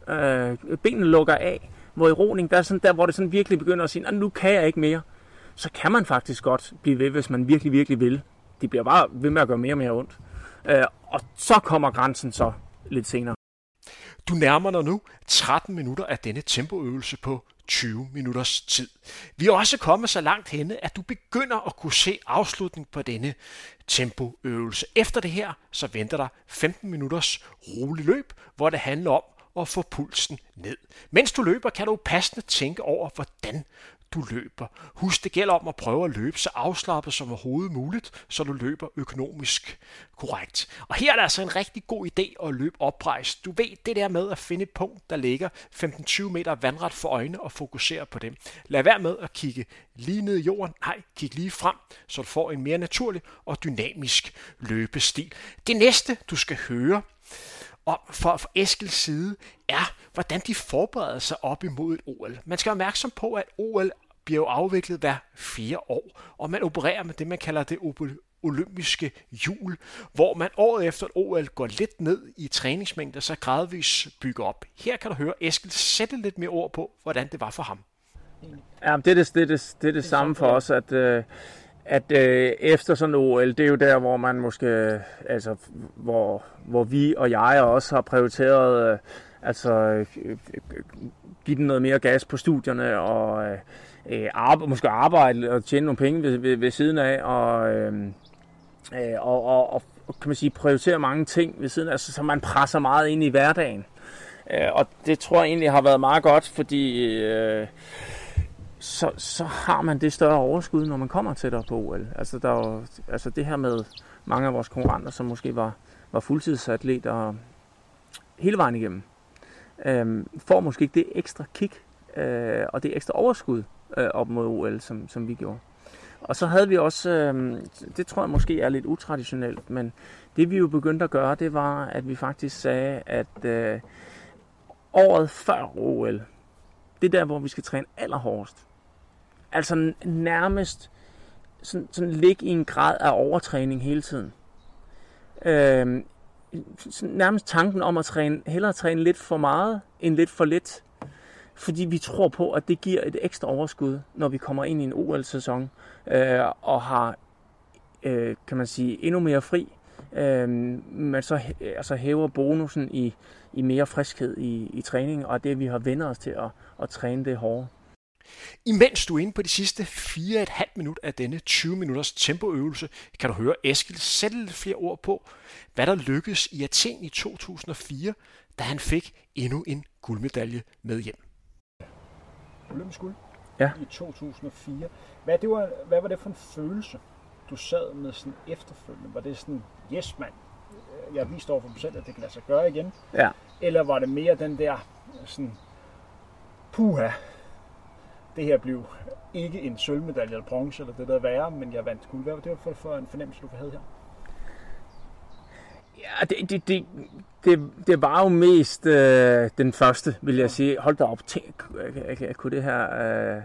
Speaker 3: Øh, benene lukker af. Hvor i roning, der er sådan der, hvor det sådan virkelig begynder at sige, nu kan jeg ikke mere. Så kan man faktisk godt blive ved, hvis man virkelig, virkelig vil. Det bliver bare ved med at gøre mere og mere ondt. Øh, og så kommer grænsen så lidt senere.
Speaker 1: Du nærmer dig nu 13 minutter af denne tempoøvelse på 20 minutters tid. Vi er også kommet så langt henne, at du begynder at kunne se afslutning på denne tempoøvelse. Efter det her, så venter der 15 minutters rolig løb, hvor det handler om at få pulsen ned. Mens du løber, kan du passende tænke over, hvordan du løber. Husk, det gælder om at prøve at løbe så afslappet som overhovedet muligt, så du løber økonomisk korrekt. Og her er der altså en rigtig god idé at løbe oprejst. Du ved det der med at finde et punkt, der ligger 15-20 meter vandret for øjnene og fokusere på dem. Lad være med at kigge lige ned i jorden. Nej, kig lige frem, så du får en mere naturlig og dynamisk løbestil. Det næste, du skal høre, om for, for Eskils side, er, hvordan de forbereder sig op imod et OL. Man skal være opmærksom på, at OL bliver jo afviklet hver fire år, og man opererer med det, man kalder det olympiske jul, hvor man året efter et OL går lidt ned i træningsmængder, så gradvist bygger op. Her kan du høre Eskil sætte lidt mere ord på, hvordan det var for ham.
Speaker 3: Ja, det er det, det, er det, det, er det samme for os, at, øh, at øh, efter sådan OL, det er jo der, hvor man måske, altså, hvor, hvor vi og jeg også har prioriteret, øh, altså, øh, give den noget mere gas på studierne, og øh, øh arbejde, måske arbejde og tjene nogle penge ved, ved, ved siden af, og, øh, øh, og, og, og kan man sige, prioritere mange ting ved siden af, altså, så man presser meget ind i hverdagen. Øh, og det tror jeg egentlig har været meget godt, fordi øh, så, så har man det større overskud, når man kommer tættere på OL. Altså, der var, altså det her med mange af vores konkurrenter, som måske var, var fuldtidsatleter hele vejen igennem, øh, får måske ikke det ekstra kick øh, og det ekstra overskud øh, op mod OL, som, som vi gjorde. Og så havde vi også, øh, det tror jeg måske er lidt utraditionelt, men det vi jo begyndte at gøre, det var, at vi faktisk sagde, at øh, året før OL, det er der, hvor vi skal træne allerhårdest. Altså nærmest sådan, sådan ligge i en grad af overtræning hele tiden. Øh, nærmest tanken om at træne, hellere træne lidt for meget, end lidt for lidt. Fordi vi tror på, at det giver et ekstra overskud, når vi kommer ind i en OL-sæson øh, og har, øh, kan man sige, endnu mere fri. Øh, man så altså hæver bonusen i, i mere friskhed i, i træningen, og det vi har vendt os til at, at træne det hårdere.
Speaker 1: Imens du er inde på de sidste 4,5 minutter af denne 20 minutters tempoøvelse, kan du høre Eskil sætte lidt flere ord på, hvad der lykkedes i Athen i 2004, da han fik endnu en guldmedalje med hjem.
Speaker 2: Olympisk guld
Speaker 3: ja.
Speaker 2: i 2004. Hvad, det var, hvad var det for en følelse, du sad med sådan efterfølgende? Var det sådan, yes mand, jeg viste over for mig selv, at det kan lade sig gøre igen?
Speaker 3: Ja.
Speaker 2: Eller var det mere den der sådan, puha, det her blev ikke en sølvmedalje eller bronze eller det der værre, men jeg vandt guld. Hvad var det for, for en fornemmelse, du havde her?
Speaker 3: Ja, det, det, det, det, det var jo mest øh, den første, vil jeg sige. Hold da op, tænk, kunne det her øh,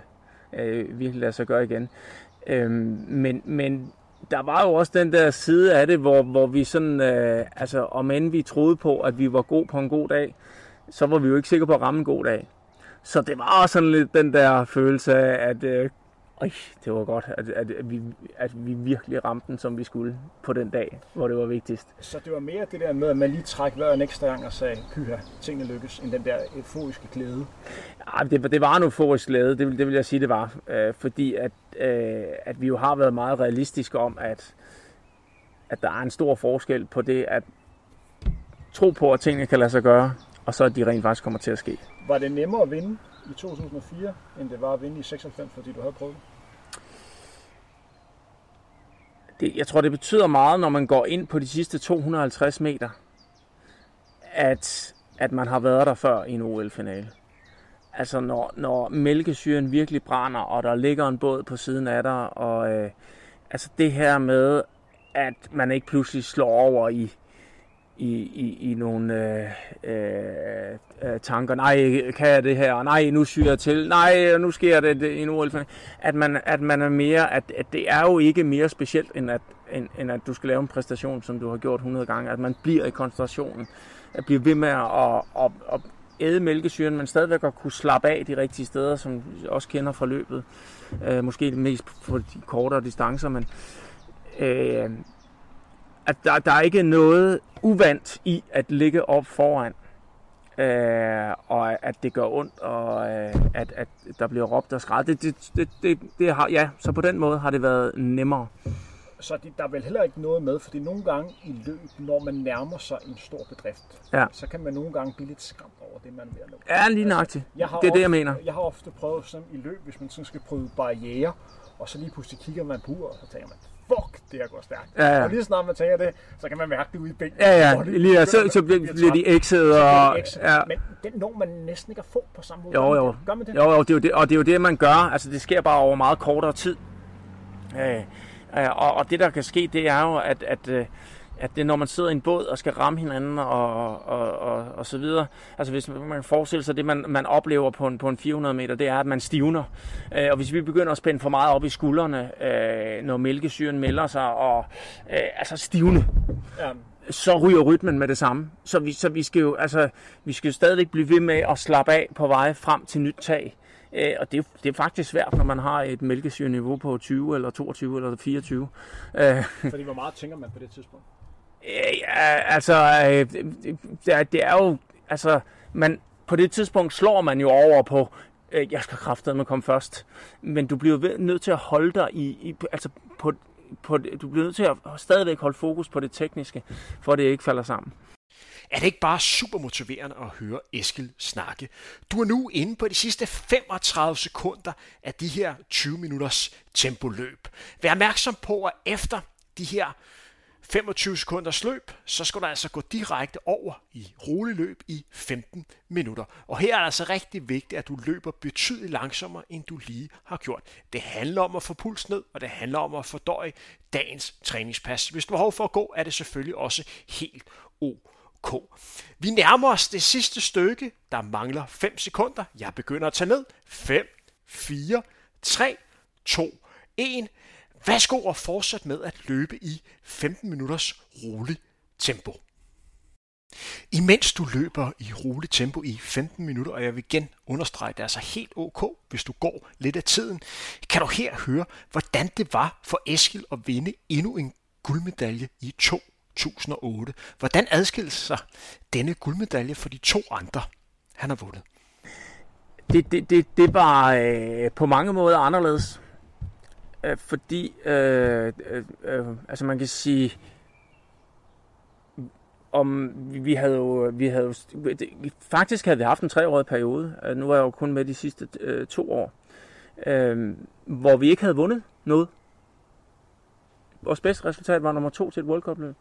Speaker 3: øh, virkelig lade sig gøre igen? Øh, men, men der var jo også den der side af det, hvor, hvor vi sådan, øh, altså om end vi troede på, at vi var god på en god dag, så var vi jo ikke sikre på at ramme en god dag. Så det var også sådan lidt den der følelse af, at øh, øj, det var godt, at, at, at, vi, at vi virkelig ramte den, som vi skulle på den dag, hvor det var vigtigst.
Speaker 2: Så det var mere det der med, at man lige træk vejret en ekstra gang og sagde, pyha, tingene lykkes, end den der euforiske glæde?
Speaker 3: Ja, det, det var en euforisk glæde, det, det vil jeg sige, det var. Øh, fordi at, øh, at vi jo har været meget realistiske om, at, at der er en stor forskel på det, at tro på, at tingene kan lade sig gøre, og så at de rent faktisk kommer til at ske.
Speaker 2: Var det nemmere at vinde i 2004, end det var at vinde i 96, fordi du havde prøvet
Speaker 3: det? Jeg tror, det betyder meget, når man går ind på de sidste 250 meter, at, at man har været der før i en OL-finale. Altså når, når mælkesyren virkelig brænder, og der ligger en båd på siden af dig, og øh, altså det her med, at man ikke pludselig slår over i, i, i, i nogle øh, øh, øh, tanker. Nej, kan jeg det her? Nej, nu syger jeg til. Nej, nu sker det, det i en OL. At man, at man er mere, at, at det er jo ikke mere specielt, end at, end, end at du skal lave en præstation, som du har gjort 100 gange. At man bliver i koncentrationen. At blive ved med at, at, at, at æde mælkesyren, men stadigvæk at kunne slappe af de rigtige steder, som også kender fra løbet. Øh, måske mest på de kortere distancer, men øh, at der, der er ikke noget uvandt i at ligge op foran, øh, og at det gør ondt, og øh, at, at der bliver råbt og skræd. Det, det, det, det, det har, ja, så på den måde har det været nemmere.
Speaker 2: Så det, der er vel heller ikke noget med, fordi nogle gange i løb, når man nærmer sig en stor bedrift,
Speaker 3: ja.
Speaker 2: så kan man nogle gange blive lidt skræmt over det, man er ved at nå.
Speaker 3: Ja, lige nøjagtigt. Altså, det er ofte, det, jeg mener.
Speaker 2: Jeg har ofte prøvet sådan i løb, hvis man sådan skal prøve barriere, og så lige pludselig kigger man på uret, og så tænker man, fuck, det her går stærkt.
Speaker 3: Ja, ja.
Speaker 2: Og lige snart man tænker det, så kan man mærke det ude i benene.
Speaker 3: Ja, ja, lige, ja så, så bliver, de ekset. Og,
Speaker 2: ja. Men den når man næsten ikke at få på samme måde.
Speaker 3: Jo, jo.
Speaker 2: Gør man det?
Speaker 3: Jo, jo, det er jo det, og det er jo det, man gør. Altså, det sker bare over meget kortere tid. Øh, og, og det, der kan ske, det er jo, at, at øh, at det når man sidder i en båd og skal ramme hinanden og, og, og, og så videre. Altså hvis man forestiller sig det, man, man oplever på en, på en 400 meter, det er, at man stivner. Øh, og hvis vi begynder at spænde for meget op i skuldrene, øh, når mælkesyren melder sig, og øh, altså stivne, ja. så ryger rytmen med det samme. Så vi, så vi skal jo altså, vi skal jo stadigvæk blive ved med at slappe af på vej frem til nyt tag. Øh, og det det er faktisk svært, når man har et mælkesyreniveau på 20 eller 22 eller 24.
Speaker 2: Øh. Fordi hvor meget tænker man på det tidspunkt?
Speaker 3: Ja, altså, øh, det, det er jo, altså, man, på det tidspunkt slår man jo over på, øh, jeg skal kraftedeme komme først, men du bliver nødt til at holde dig i, i altså, på, på, du bliver nødt til at stadigvæk holde fokus på det tekniske, for at det ikke falder sammen.
Speaker 1: Er det ikke bare super motiverende at høre Eskil snakke? Du er nu inde på de sidste 35 sekunder af de her 20 minutters tempoløb. Vær opmærksom på, at efter de her 25 sekunders løb, så skal du altså gå direkte over i rolig løb i 15 minutter. Og her er det altså rigtig vigtigt, at du løber betydeligt langsommere, end du lige har gjort. Det handler om at få puls ned, og det handler om at fordøje dagens træningspas. Hvis du har behov for at gå, er det selvfølgelig også helt ok. Vi nærmer os det sidste stykke. Der mangler 5 sekunder. Jeg begynder at tage ned. 5, 4, 3, 2, 1. Værsgo og fortsæt med at løbe i 15 minutters rolig tempo. Imens du løber i roligt tempo i 15 minutter, og jeg vil igen understrege, det er altså helt ok, hvis du går lidt af tiden, kan du her høre, hvordan det var for Eskil at vinde endnu en guldmedalje i 2008. Hvordan adskilte sig denne guldmedalje for de to andre, han har vundet?
Speaker 3: Det, det, det, det var øh, på mange måder anderledes øh, fordi øh, øh, øh, altså man kan sige om vi havde jo, vi havde jo, faktisk havde vi haft en treårig periode, øh, nu er jeg jo kun med de sidste øh, to år, øh, hvor vi ikke havde vundet noget. Vores bedste resultat var nummer to til et World Cup løb.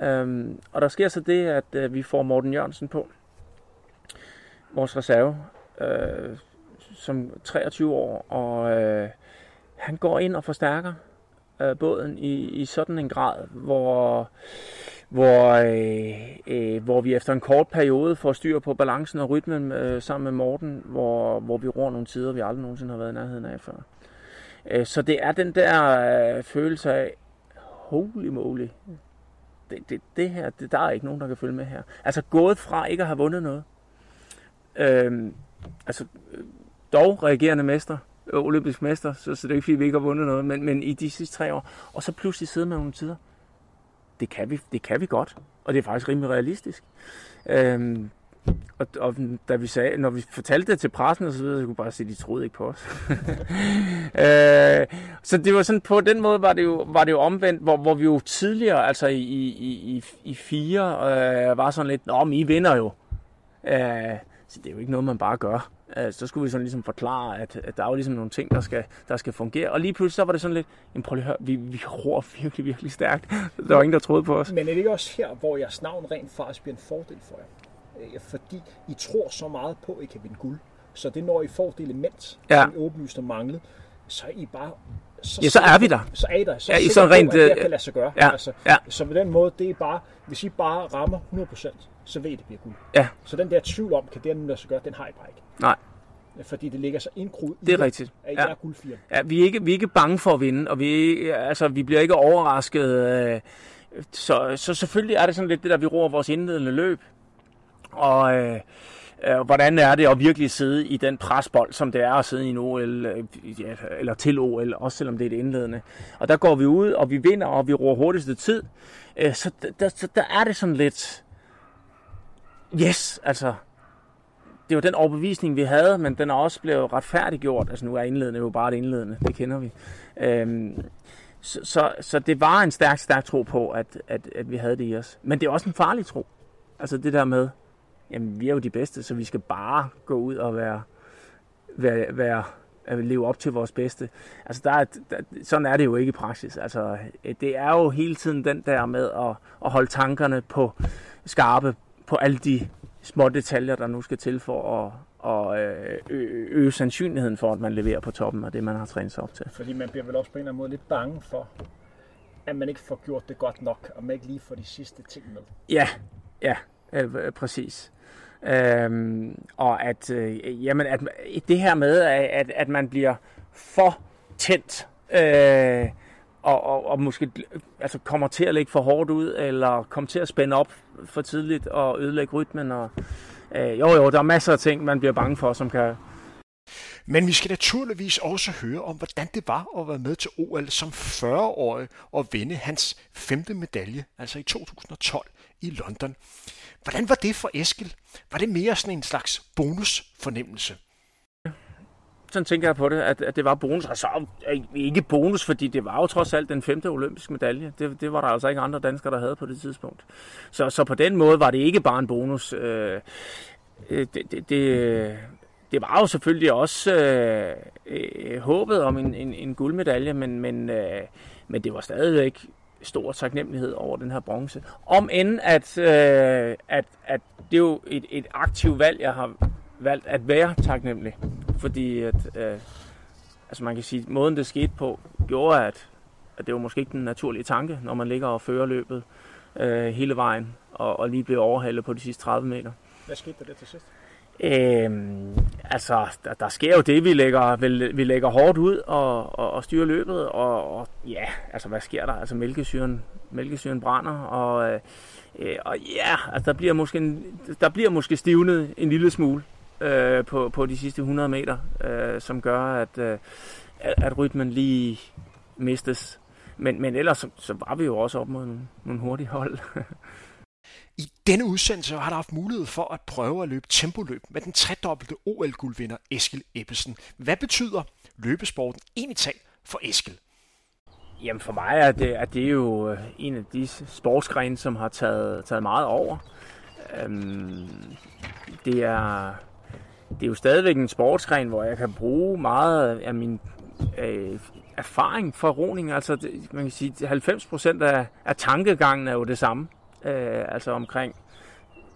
Speaker 3: Øh, og der sker så det, at øh, vi får Morten Jørgensen på, vores reserve, øh, som 23 år, og øh, han går ind og forstærker øh, båden i, i sådan en grad, hvor, hvor, øh, øh, hvor vi efter en kort periode får styr på balancen og rytmen øh, sammen med Morten, hvor, hvor vi ror nogle tider, vi aldrig nogensinde har været i nærheden af før. Øh, så det er den der øh, følelse af, holy moly, det, det, det her, det, der er ikke nogen, der kan følge med her. Altså gået fra ikke at have vundet noget. Øhm, altså, øh, altså dog reagerende mester, Øh, olympisk mester, så, så det er ikke fordi, vi ikke har vundet noget, men, men i de sidste tre år, og så pludselig sidde med nogle tider, det kan vi, det kan vi godt, og det er faktisk rimelig realistisk. Øhm, og, og da vi sagde, når vi fortalte det til pressen og så videre, så kunne bare sige, at de troede ikke på os. øh, så det var sådan, på den måde var det jo, var det jo omvendt, hvor, hvor vi jo tidligere, altså i, i, i, i fire, øh, var sådan lidt, nå, men I vinder jo. Øh, så det er jo ikke noget, man bare gør. Øh, så skulle vi sådan ligesom forklare, at, at der er jo ligesom nogle ting, der skal, der skal fungere. Og lige pludselig så var det sådan lidt, jamen prøv lige at høre, vi, vi ror virkelig, virkelig stærkt. Der var ingen, der troede på os.
Speaker 2: Men er det ikke også her, hvor jeres navn rent faktisk bliver en fordel for jer? Øh, fordi I tror så meget på, at I kan vinde guld. Så det når I får det element, ja. som I åbenlyst har manglet, så er I bare
Speaker 3: så, ja, så er vi der.
Speaker 2: Så er I der. Så
Speaker 3: ja, I sådan rent,
Speaker 2: på, at det kan lade sig gøre.
Speaker 3: Ja, altså, ja.
Speaker 2: Så på den måde, det er bare, hvis I bare rammer 100%, så ved I, det bliver guld.
Speaker 3: Ja.
Speaker 2: Så den der tvivl om, kan det lade sig gøre, den har I bare ikke.
Speaker 3: Nej.
Speaker 2: Fordi det ligger så indkrudt
Speaker 3: det er rigtigt.
Speaker 2: at I
Speaker 3: ja.
Speaker 2: er guldfirma.
Speaker 3: Ja, vi er, ikke, vi er ikke bange for at vinde, og vi, altså, vi bliver ikke overrasket. Øh, så, så selvfølgelig er det sådan lidt det, der vi roer vores indledende løb. Og øh, øh, hvordan er det at virkelig sidde i den presbold, som det er at sidde i en OL, øh, eller til OL, også selvom det er det indledende. Og der går vi ud, og vi vinder, og vi roer hurtigste tid. Øh, så der, der, der er det sådan lidt, yes, altså, det var den overbevisning, vi havde, men den er også blevet retfærdiggjort. Altså nu er indledende jo bare det indledende, det kender vi. Øhm, så, så, så det var en stærk, stærk tro på, at, at, at vi havde det i os. Men det er også en farlig tro. Altså det der med, jamen vi er jo de bedste, så vi skal bare gå ud og være, være, være at leve op til vores bedste. Altså der er, der, sådan er det jo ikke i praksis. Altså det er jo hele tiden den der med at, at holde tankerne på skarpe på alle de små detaljer, der nu skal til for at, og øh, øge, øge sandsynligheden for, at man leverer på toppen af det, man har trænet sig op til.
Speaker 2: Fordi man bliver vel også på en eller anden måde lidt bange for, at man ikke får gjort det godt nok, og man ikke lige får de sidste ting med.
Speaker 3: Ja, ja, øh, præcis. Øhm, og at, øh, jamen, at det her med, at, at man bliver for tændt, øh, og, og, og måske altså kommer til at lægge for hårdt ud, eller kommer til at spænde op for tidligt og ødelægge rytmen. Og, øh, jo, jo, der er masser af ting, man bliver bange for, som kan...
Speaker 1: Men vi skal naturligvis også høre om, hvordan det var at være med til OL som 40-årig og vinde hans femte medalje, altså i 2012 i London. Hvordan var det for Eskil? Var det mere sådan en slags bonusfornemmelse?
Speaker 3: sådan tænker jeg på det, at, at det var bonus. Altså ikke bonus, fordi det var jo trods alt den femte olympiske medalje. Det, det var der altså ikke andre danskere, der havde på det tidspunkt. Så, så på den måde var det ikke bare en bonus. Øh, øh det, det, det, det var jo selvfølgelig også øh, øh, håbet om en, en, en guldmedalje, men, men, øh, men det var stadigvæk stor taknemmelighed over den her bronze. Om end at, øh, at, at det er jo et, et aktivt valg, jeg har valgt at være taknemmelig. Fordi at, øh, altså man kan sige, at måden det skete på, gjorde, at, at det var måske ikke den naturlige tanke, når man ligger og fører løbet øh, hele vejen, og, og lige bliver overhalet på de sidste 30 meter.
Speaker 2: Hvad skete der der til sidst?
Speaker 3: Øhm, altså, der, der sker jo det, vi lægger, vi, vi lægger hårdt ud og, og, og styrer løbet, og, og ja, altså hvad sker der? Altså mælkesyren, mælkesyren brænder, og, øh, og ja, altså der bliver måske, en, der bliver måske stivnet en lille smule øh, på, på de sidste 100 meter, øh, som gør, at, øh, at rytmen lige mistes. Men, men ellers så, så var vi jo også op mod nogle, nogle hurtige hold.
Speaker 1: I denne udsendelse har der haft mulighed for at prøve at løbe tempoløb med den tredobbelte OL-guldvinder Eskil Ebbesen. Hvad betyder løbesporten egentlig talt for Eskil?
Speaker 3: Jamen for mig er det, er det jo øh, en af de sportsgrene, som har taget, taget meget over. Øhm, det, er, det er jo stadigvæk en sportsgren, hvor jeg kan bruge meget af min øh, erfaring fra roning. Altså det, man kan sige, 90% af, af tankegangen er jo det samme øh, altså omkring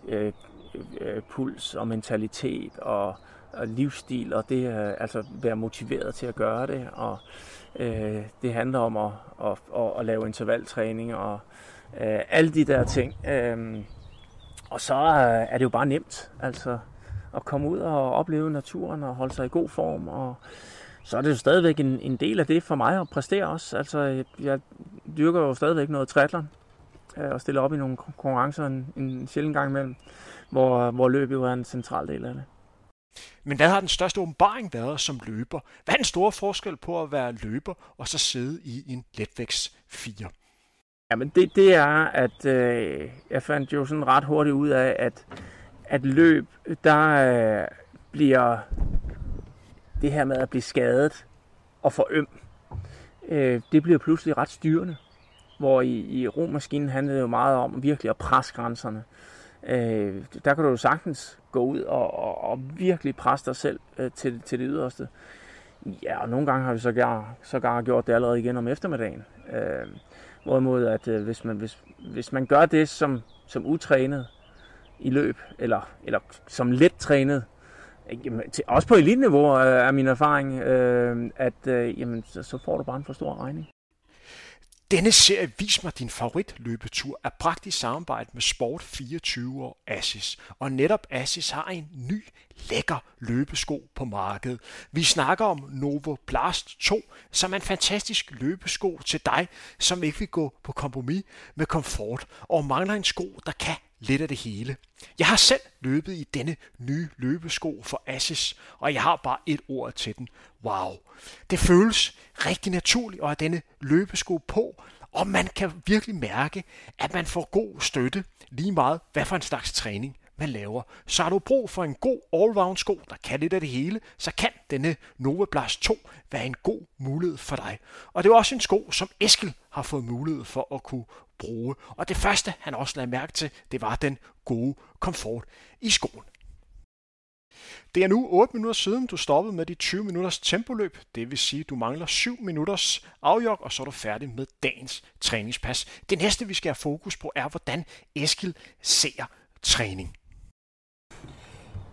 Speaker 3: øh, øh, puls og mentalitet og, og livsstil, og det er altså være motiveret til at gøre det, og øh, det handler om at, at, at, at lave intervaltræning og øh, alle de der ting. Øh, og så øh, er det jo bare nemt, altså at komme ud og opleve naturen og holde sig i god form, og så er det jo stadigvæk en, en del af det for mig at præstere også. Altså, jeg dyrker jo stadigvæk noget triathlon, øh, og stille op i nogle konkurrencer en, en sjældent gang imellem, hvor, hvor løbet jo er en central del af det.
Speaker 1: Men hvad har den største åbenbaring været som løber? Hvad er den store forskel på at være løber og så sidde i en letvægts 4?
Speaker 3: Jamen det, det er, at øh, jeg fandt jo sådan ret hurtigt ud af, at, at løb, der øh, bliver det her med at blive skadet og for øm, øh, det bliver pludselig ret styrende hvor i, i romaskinen handlede det jo meget om virkelig at presse grænserne. Øh, der kan du jo sagtens gå ud og, og, og virkelig presse dig selv øh, til, til det yderste. Ja, og nogle gange har vi så sågar så gjort det allerede igen om eftermiddagen. Øh, hvorimod, at øh, hvis, man, hvis, hvis man gør det som, som utrænet i løb, eller, eller som let trænet, øh, jamen, til, også på elitniveau øh, er min erfaring, øh, at øh, jamen, så, så får du bare en for stor regning.
Speaker 1: Denne serie Vis mig din favoritløbetur er bragt i samarbejde med Sport24 og Assis. Og netop Assis har en ny, lækker løbesko på markedet. Vi snakker om Novo Blast 2, som er en fantastisk løbesko til dig, som ikke vil gå på kompromis med komfort og mangler en sko, der kan lidt af det hele. Jeg har selv løbet i denne nye løbesko for Assis, og jeg har bare et ord til den. Wow. Det føles rigtig naturligt at have denne løbesko på, og man kan virkelig mærke, at man får god støtte, lige meget hvad for en slags træning man laver. Så har du brug for en god allround sko, der kan lidt af det hele, så kan denne Nova Blast 2 være en god mulighed for dig. Og det er også en sko, som Eskil har fået mulighed for at kunne bruge. Og det første, han også lagde mærke til, det var den gode komfort i skoen. Det er nu 8 minutter siden, du stoppede med de 20 minutters tempoløb. Det vil sige, at du mangler 7 minutters afjog, og så er du færdig med dagens træningspas. Det næste, vi skal have fokus på, er, hvordan Eskil ser træning.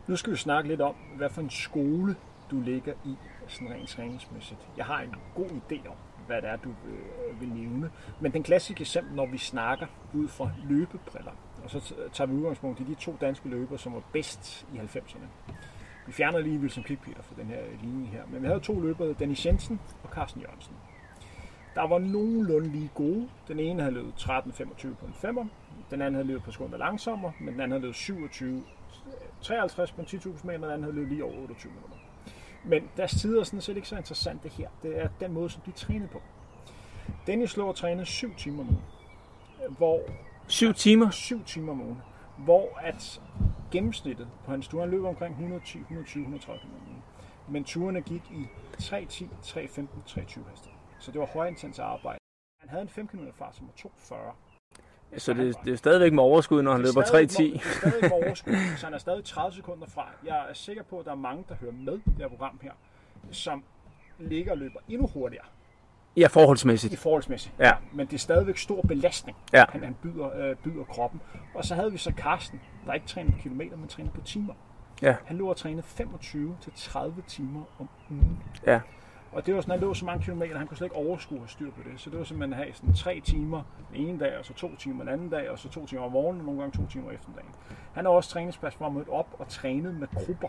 Speaker 2: Nu skal vi snakke lidt om, hvad for en skole du ligger i, sådan rent træningsmæssigt. Jeg har en god idé om, hvad det er, du øh, vil nævne. Men den klassiske eksempel, når vi snakker ud fra løbebriller, og så tager vi udgangspunkt i de to danske løbere, som var bedst i 90'erne. Vi fjerner lige Wilson Klikpeter fra den her linje her, men vi havde to løbere, Dennis Jensen og Carsten Jørgensen. Der var nogenlunde lige gode. Den ene havde løbet 13.25 på en femmer, den anden havde løbet på sekunder langsommere, men den anden havde løbet 27 53 på 10.000 meter, den anden havde løbet lige over 28 minutter. Men deres tider er sådan set ikke så interessant det her. Det er den måde, som de trænede på. Dennis lå og trænede 7 timer om ugen. Hvor
Speaker 3: 7 timer?
Speaker 2: 7 timer om ugen. Hvor at gennemsnittet på hans tur, han løb omkring 110, 120, 130 km Men turene gik i 3.10, 3.15, 3.20 heste. Så det var højintens arbejde. Han havde en 5 km fart, som var 2.40.
Speaker 3: Så det, det er stadigvæk med overskud, når han løber 3.10.
Speaker 2: Det er stadig med overskud, så han er stadig 30 sekunder fra. Jeg er sikker på, at der er mange, der hører med i det her program her, som ligger og løber endnu hurtigere
Speaker 3: Ja, forholdsmæssigt.
Speaker 2: I forholdsmæssigt.
Speaker 3: Ja.
Speaker 2: Men det er stadigvæk stor belastning,
Speaker 3: Ja.
Speaker 2: han, han byder, øh, byder kroppen. Og så havde vi så Carsten, der ikke træner på kilometer, men træner på timer.
Speaker 3: Ja.
Speaker 2: Han lå og trænede 25-30 timer om ugen.
Speaker 3: Ja.
Speaker 2: Og det var sådan, han lå så mange kilometer, han kunne slet ikke overskue at have styr på det. Så det var simpelthen at have sådan tre timer den ene dag, og så to timer den anden dag, og så to timer om morgenen, og nogle gange to timer eftermiddagen. Han har også træningsplads, hvor han mødte op og trænet med grupper,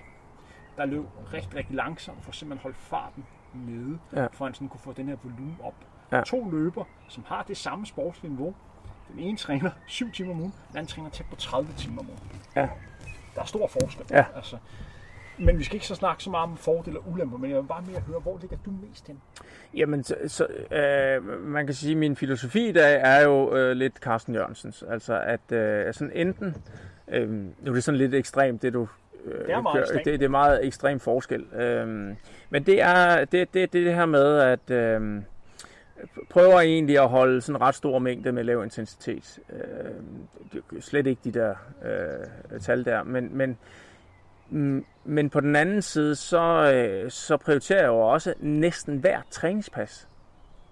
Speaker 2: der løb rigtig, rigtig langsomt, for simpelthen at holde farten nede,
Speaker 3: Ja.
Speaker 2: for at han sådan kunne få den her volumen op.
Speaker 3: Ja.
Speaker 2: To løber, som har det samme sportslige niveau. Den ene træner 7 timer om ugen, den anden træner tæt på 30 timer om ugen.
Speaker 3: Ja.
Speaker 2: Der er stor forskel.
Speaker 3: Ja.
Speaker 2: Altså, men vi skal ikke så snakke så meget om fordele og ulemper, men jeg vil bare mere høre, hvor ligger du mest hen?
Speaker 3: Jamen, så, så, øh, man kan sige, at min filosofi i dag er jo øh, lidt Carsten Jørgensens. Altså, at øh, sådan enten... Øh, nu er det sådan lidt ekstremt, det du... Øh,
Speaker 2: Det er meget ekstremt.
Speaker 3: Det, det er meget ekstrem forskel. Øh, men det er det, det, det, det her med, at... Øh, prøver egentlig at holde sådan en ret stor mængde med lav intensitet. Øh, det er slet ikke de der øh, tal der, men, men, Mm, men på den anden side, så, øh, så prioriterer jeg jo også næsten hver træningspas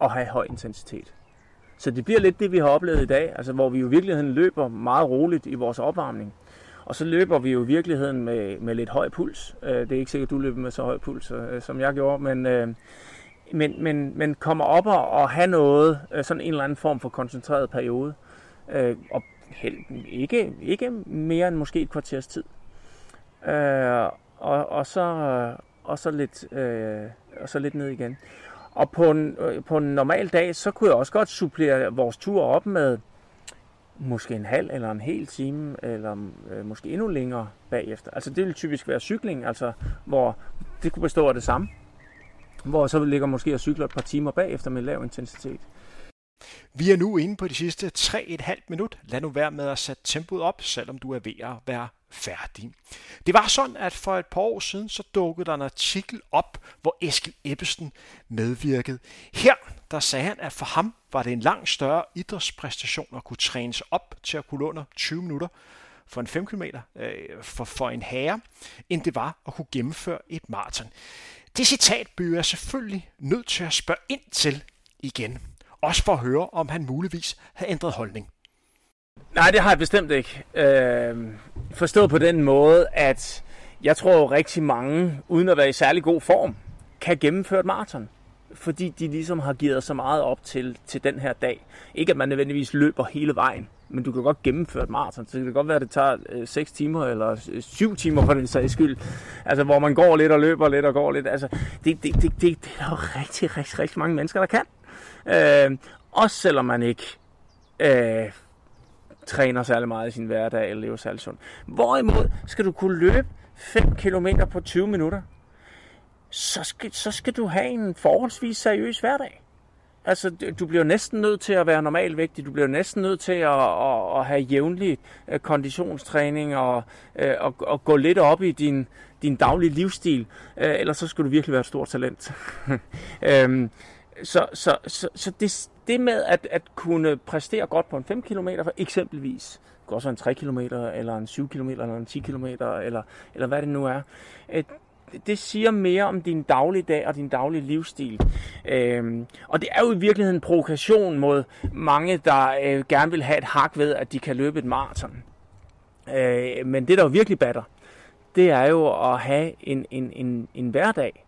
Speaker 3: at have høj intensitet. Så det bliver lidt det, vi har oplevet i dag, altså hvor vi jo i virkeligheden løber meget roligt i vores opvarmning. Og så løber vi jo i virkeligheden med, med lidt høj puls. Øh, det er ikke sikkert, at du løber med så høj puls, øh, som jeg gjorde, men, men, men, men kommer op og, og have noget, sådan en eller anden form for koncentreret periode. Og ikke, ikke mere end måske et kvarters tid. Øh, og, og, så, øh, og, så lidt, øh, og så lidt ned igen. Og på en, øh, på en normal dag, så kunne jeg også godt supplere vores tur op med måske en halv eller en hel time, eller øh, måske endnu længere bagefter. Altså det vil typisk være cykling, altså hvor det kunne bestå af det samme. Hvor så ligger måske og cykler et par timer bagefter med lav intensitet.
Speaker 1: Vi er nu inde på de sidste 3,5 minut. Lad nu være med at sætte tempoet op, selvom du er ved at være færdig. Det var sådan, at for et par år siden, så dukkede der en artikel op, hvor Eskil Ebbesen medvirkede. Her, der sagde han, at for ham var det en langt større idrætspræstation at kunne trænes op til at kunne nå under 20 minutter for en 5 km øh, for, for en herre, end det var at kunne gennemføre et maraton. Det citat bliver jeg selvfølgelig nødt til at spørge ind til igen. Også for at høre, om han muligvis har ændret holdning.
Speaker 3: Nej, det har jeg bestemt ikke. Øh, forstået på den måde, at jeg tror jo rigtig mange, uden at være i særlig god form, kan gennemføre et maraton. Fordi de ligesom har givet så meget op til, til den her dag. Ikke at man nødvendigvis løber hele vejen, men du kan godt gennemføre et maraton. Så det kan godt være, at det tager øh, 6 timer eller øh, 7 timer for den sags skyld. Altså hvor man går lidt og løber lidt og går lidt. Altså det, det, det, det, det er der jo rigtig, rigtig, rigtig mange mennesker, der kan. Øh, også selvom man ikke øh, træner særlig meget i sin hverdag eller lever særlig sundt. Hvorimod skal du kunne løbe 5 km på 20 minutter, så skal, så skal du have en forholdsvis seriøs hverdag. Altså, du bliver næsten nødt til at være normalvægtig. Du bliver næsten nødt til at, at, at have jævnlig øh, konditionstræning og, øh, og, og gå lidt op i din, din daglige livsstil. Øh, ellers så skal du virkelig være et stort talent. øhm, så så, så, så det, det med at, at kunne præstere godt på en 5 km eksempelvis, det kan også være en 3 km, eller en 7 km, eller en 10 km, eller, eller hvad det nu er, øh, det siger mere om din dagligdag og din daglige livsstil. Øhm, og det er jo i virkeligheden en provokation mod mange, der øh, gerne vil have et hak ved, at de kan løbe et maraton. Øh, men det, der jo virkelig batter, det er jo at have en, en, en, en hverdag,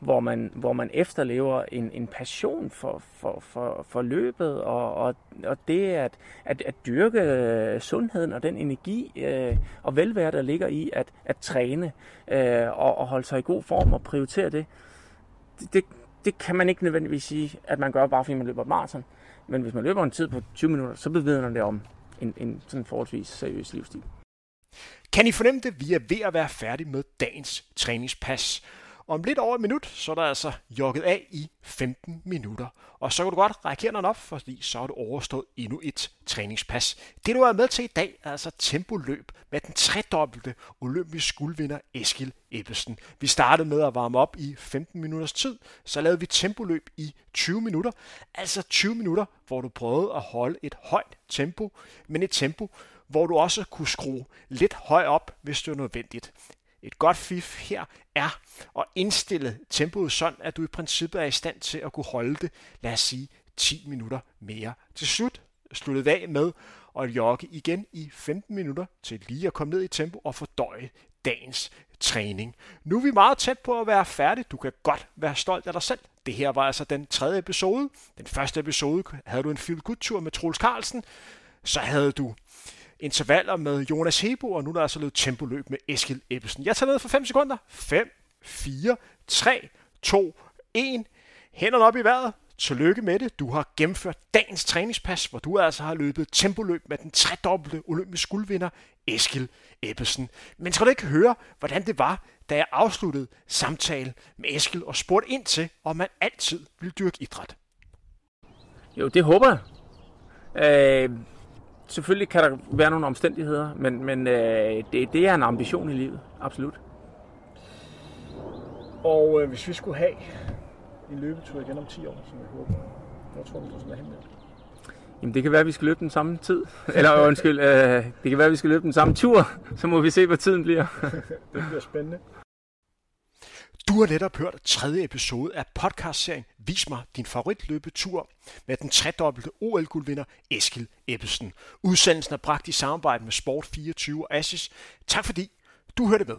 Speaker 3: hvor man, hvor man efterlever en, en passion for, for, for, for løbet, og, og, og det at, at, at dyrke øh, sundheden og den energi øh, og velvære, der ligger i at, at træne øh, og, og holde sig i god form og prioritere det, det, det, det kan man ikke nødvendigvis sige, at man gør bare fordi man løber et maraton. Men hvis man løber en tid på 20 minutter, så bevidner det om en, en sådan forholdsvis seriøs livsstil.
Speaker 1: Kan I fornemme det? Vi er ved at være færdige med dagens træningspas. Om lidt over et minut, så er der altså jogget af i 15 minutter. Og så kan du godt række hænderne op, fordi så har du overstået endnu et træningspas. Det du er med til i dag er altså tempoløb med den tredobbelte olympisk guldvinder Eskil Ebbesen. Vi startede med at varme op i 15 minutters tid, så lavede vi tempoløb i 20 minutter. Altså 20 minutter, hvor du prøvede at holde et højt tempo, men et tempo, hvor du også kunne skrue lidt højt op, hvis det var nødvendigt. Et godt fif her er at indstille tempoet sådan, at du i princippet er i stand til at kunne holde det, lad os sige, 10 minutter mere. Til slut sluttede af med at jogge igen i 15 minutter til lige at komme ned i tempo og fordøje dagens træning. Nu er vi meget tæt på at være færdige. Du kan godt være stolt af dig selv. Det her var altså den tredje episode. Den første episode havde du en feel good tur med Troels Carlsen. Så havde du intervaller med Jonas Hebo, og nu er der altså løbet tempoløb med Eskil Ebbesen. Jeg tager ned for 5 sekunder. 5, 4, 3, 2, 1. Hænderne op i vejret. Tillykke med det. Du har gennemført dagens træningspas, hvor du altså har løbet tempoløb med den tredobbelte olympisk guldvinder Eskil Ebbesen. Men skal du ikke høre, hvordan det var, da jeg afsluttede samtalen med Eskil og spurgte ind til, om man altid vil dyrke idræt?
Speaker 3: Jo, det håber jeg. Øh, selvfølgelig kan der være nogle omstændigheder, men, men øh, det, det er en ambition i livet, absolut.
Speaker 2: Og øh, hvis vi skulle have en løbetur igen om 10 år, som jeg håber, hvor tror du, du hen med?
Speaker 3: Jamen det kan være, at vi skal løbe den samme tid. Eller undskyld, øh, det kan være, at vi skal løbe den samme tur. Så må vi se, hvad tiden bliver.
Speaker 2: det bliver spændende.
Speaker 1: Du har netop hørt tredje episode af podcastserien Vis mig din favoritløbetur med den tredobbelte OL-guldvinder Eskil Ebbesen. Udsendelsen er bragt i samarbejde med Sport24 og Assis. Tak fordi du hørte med.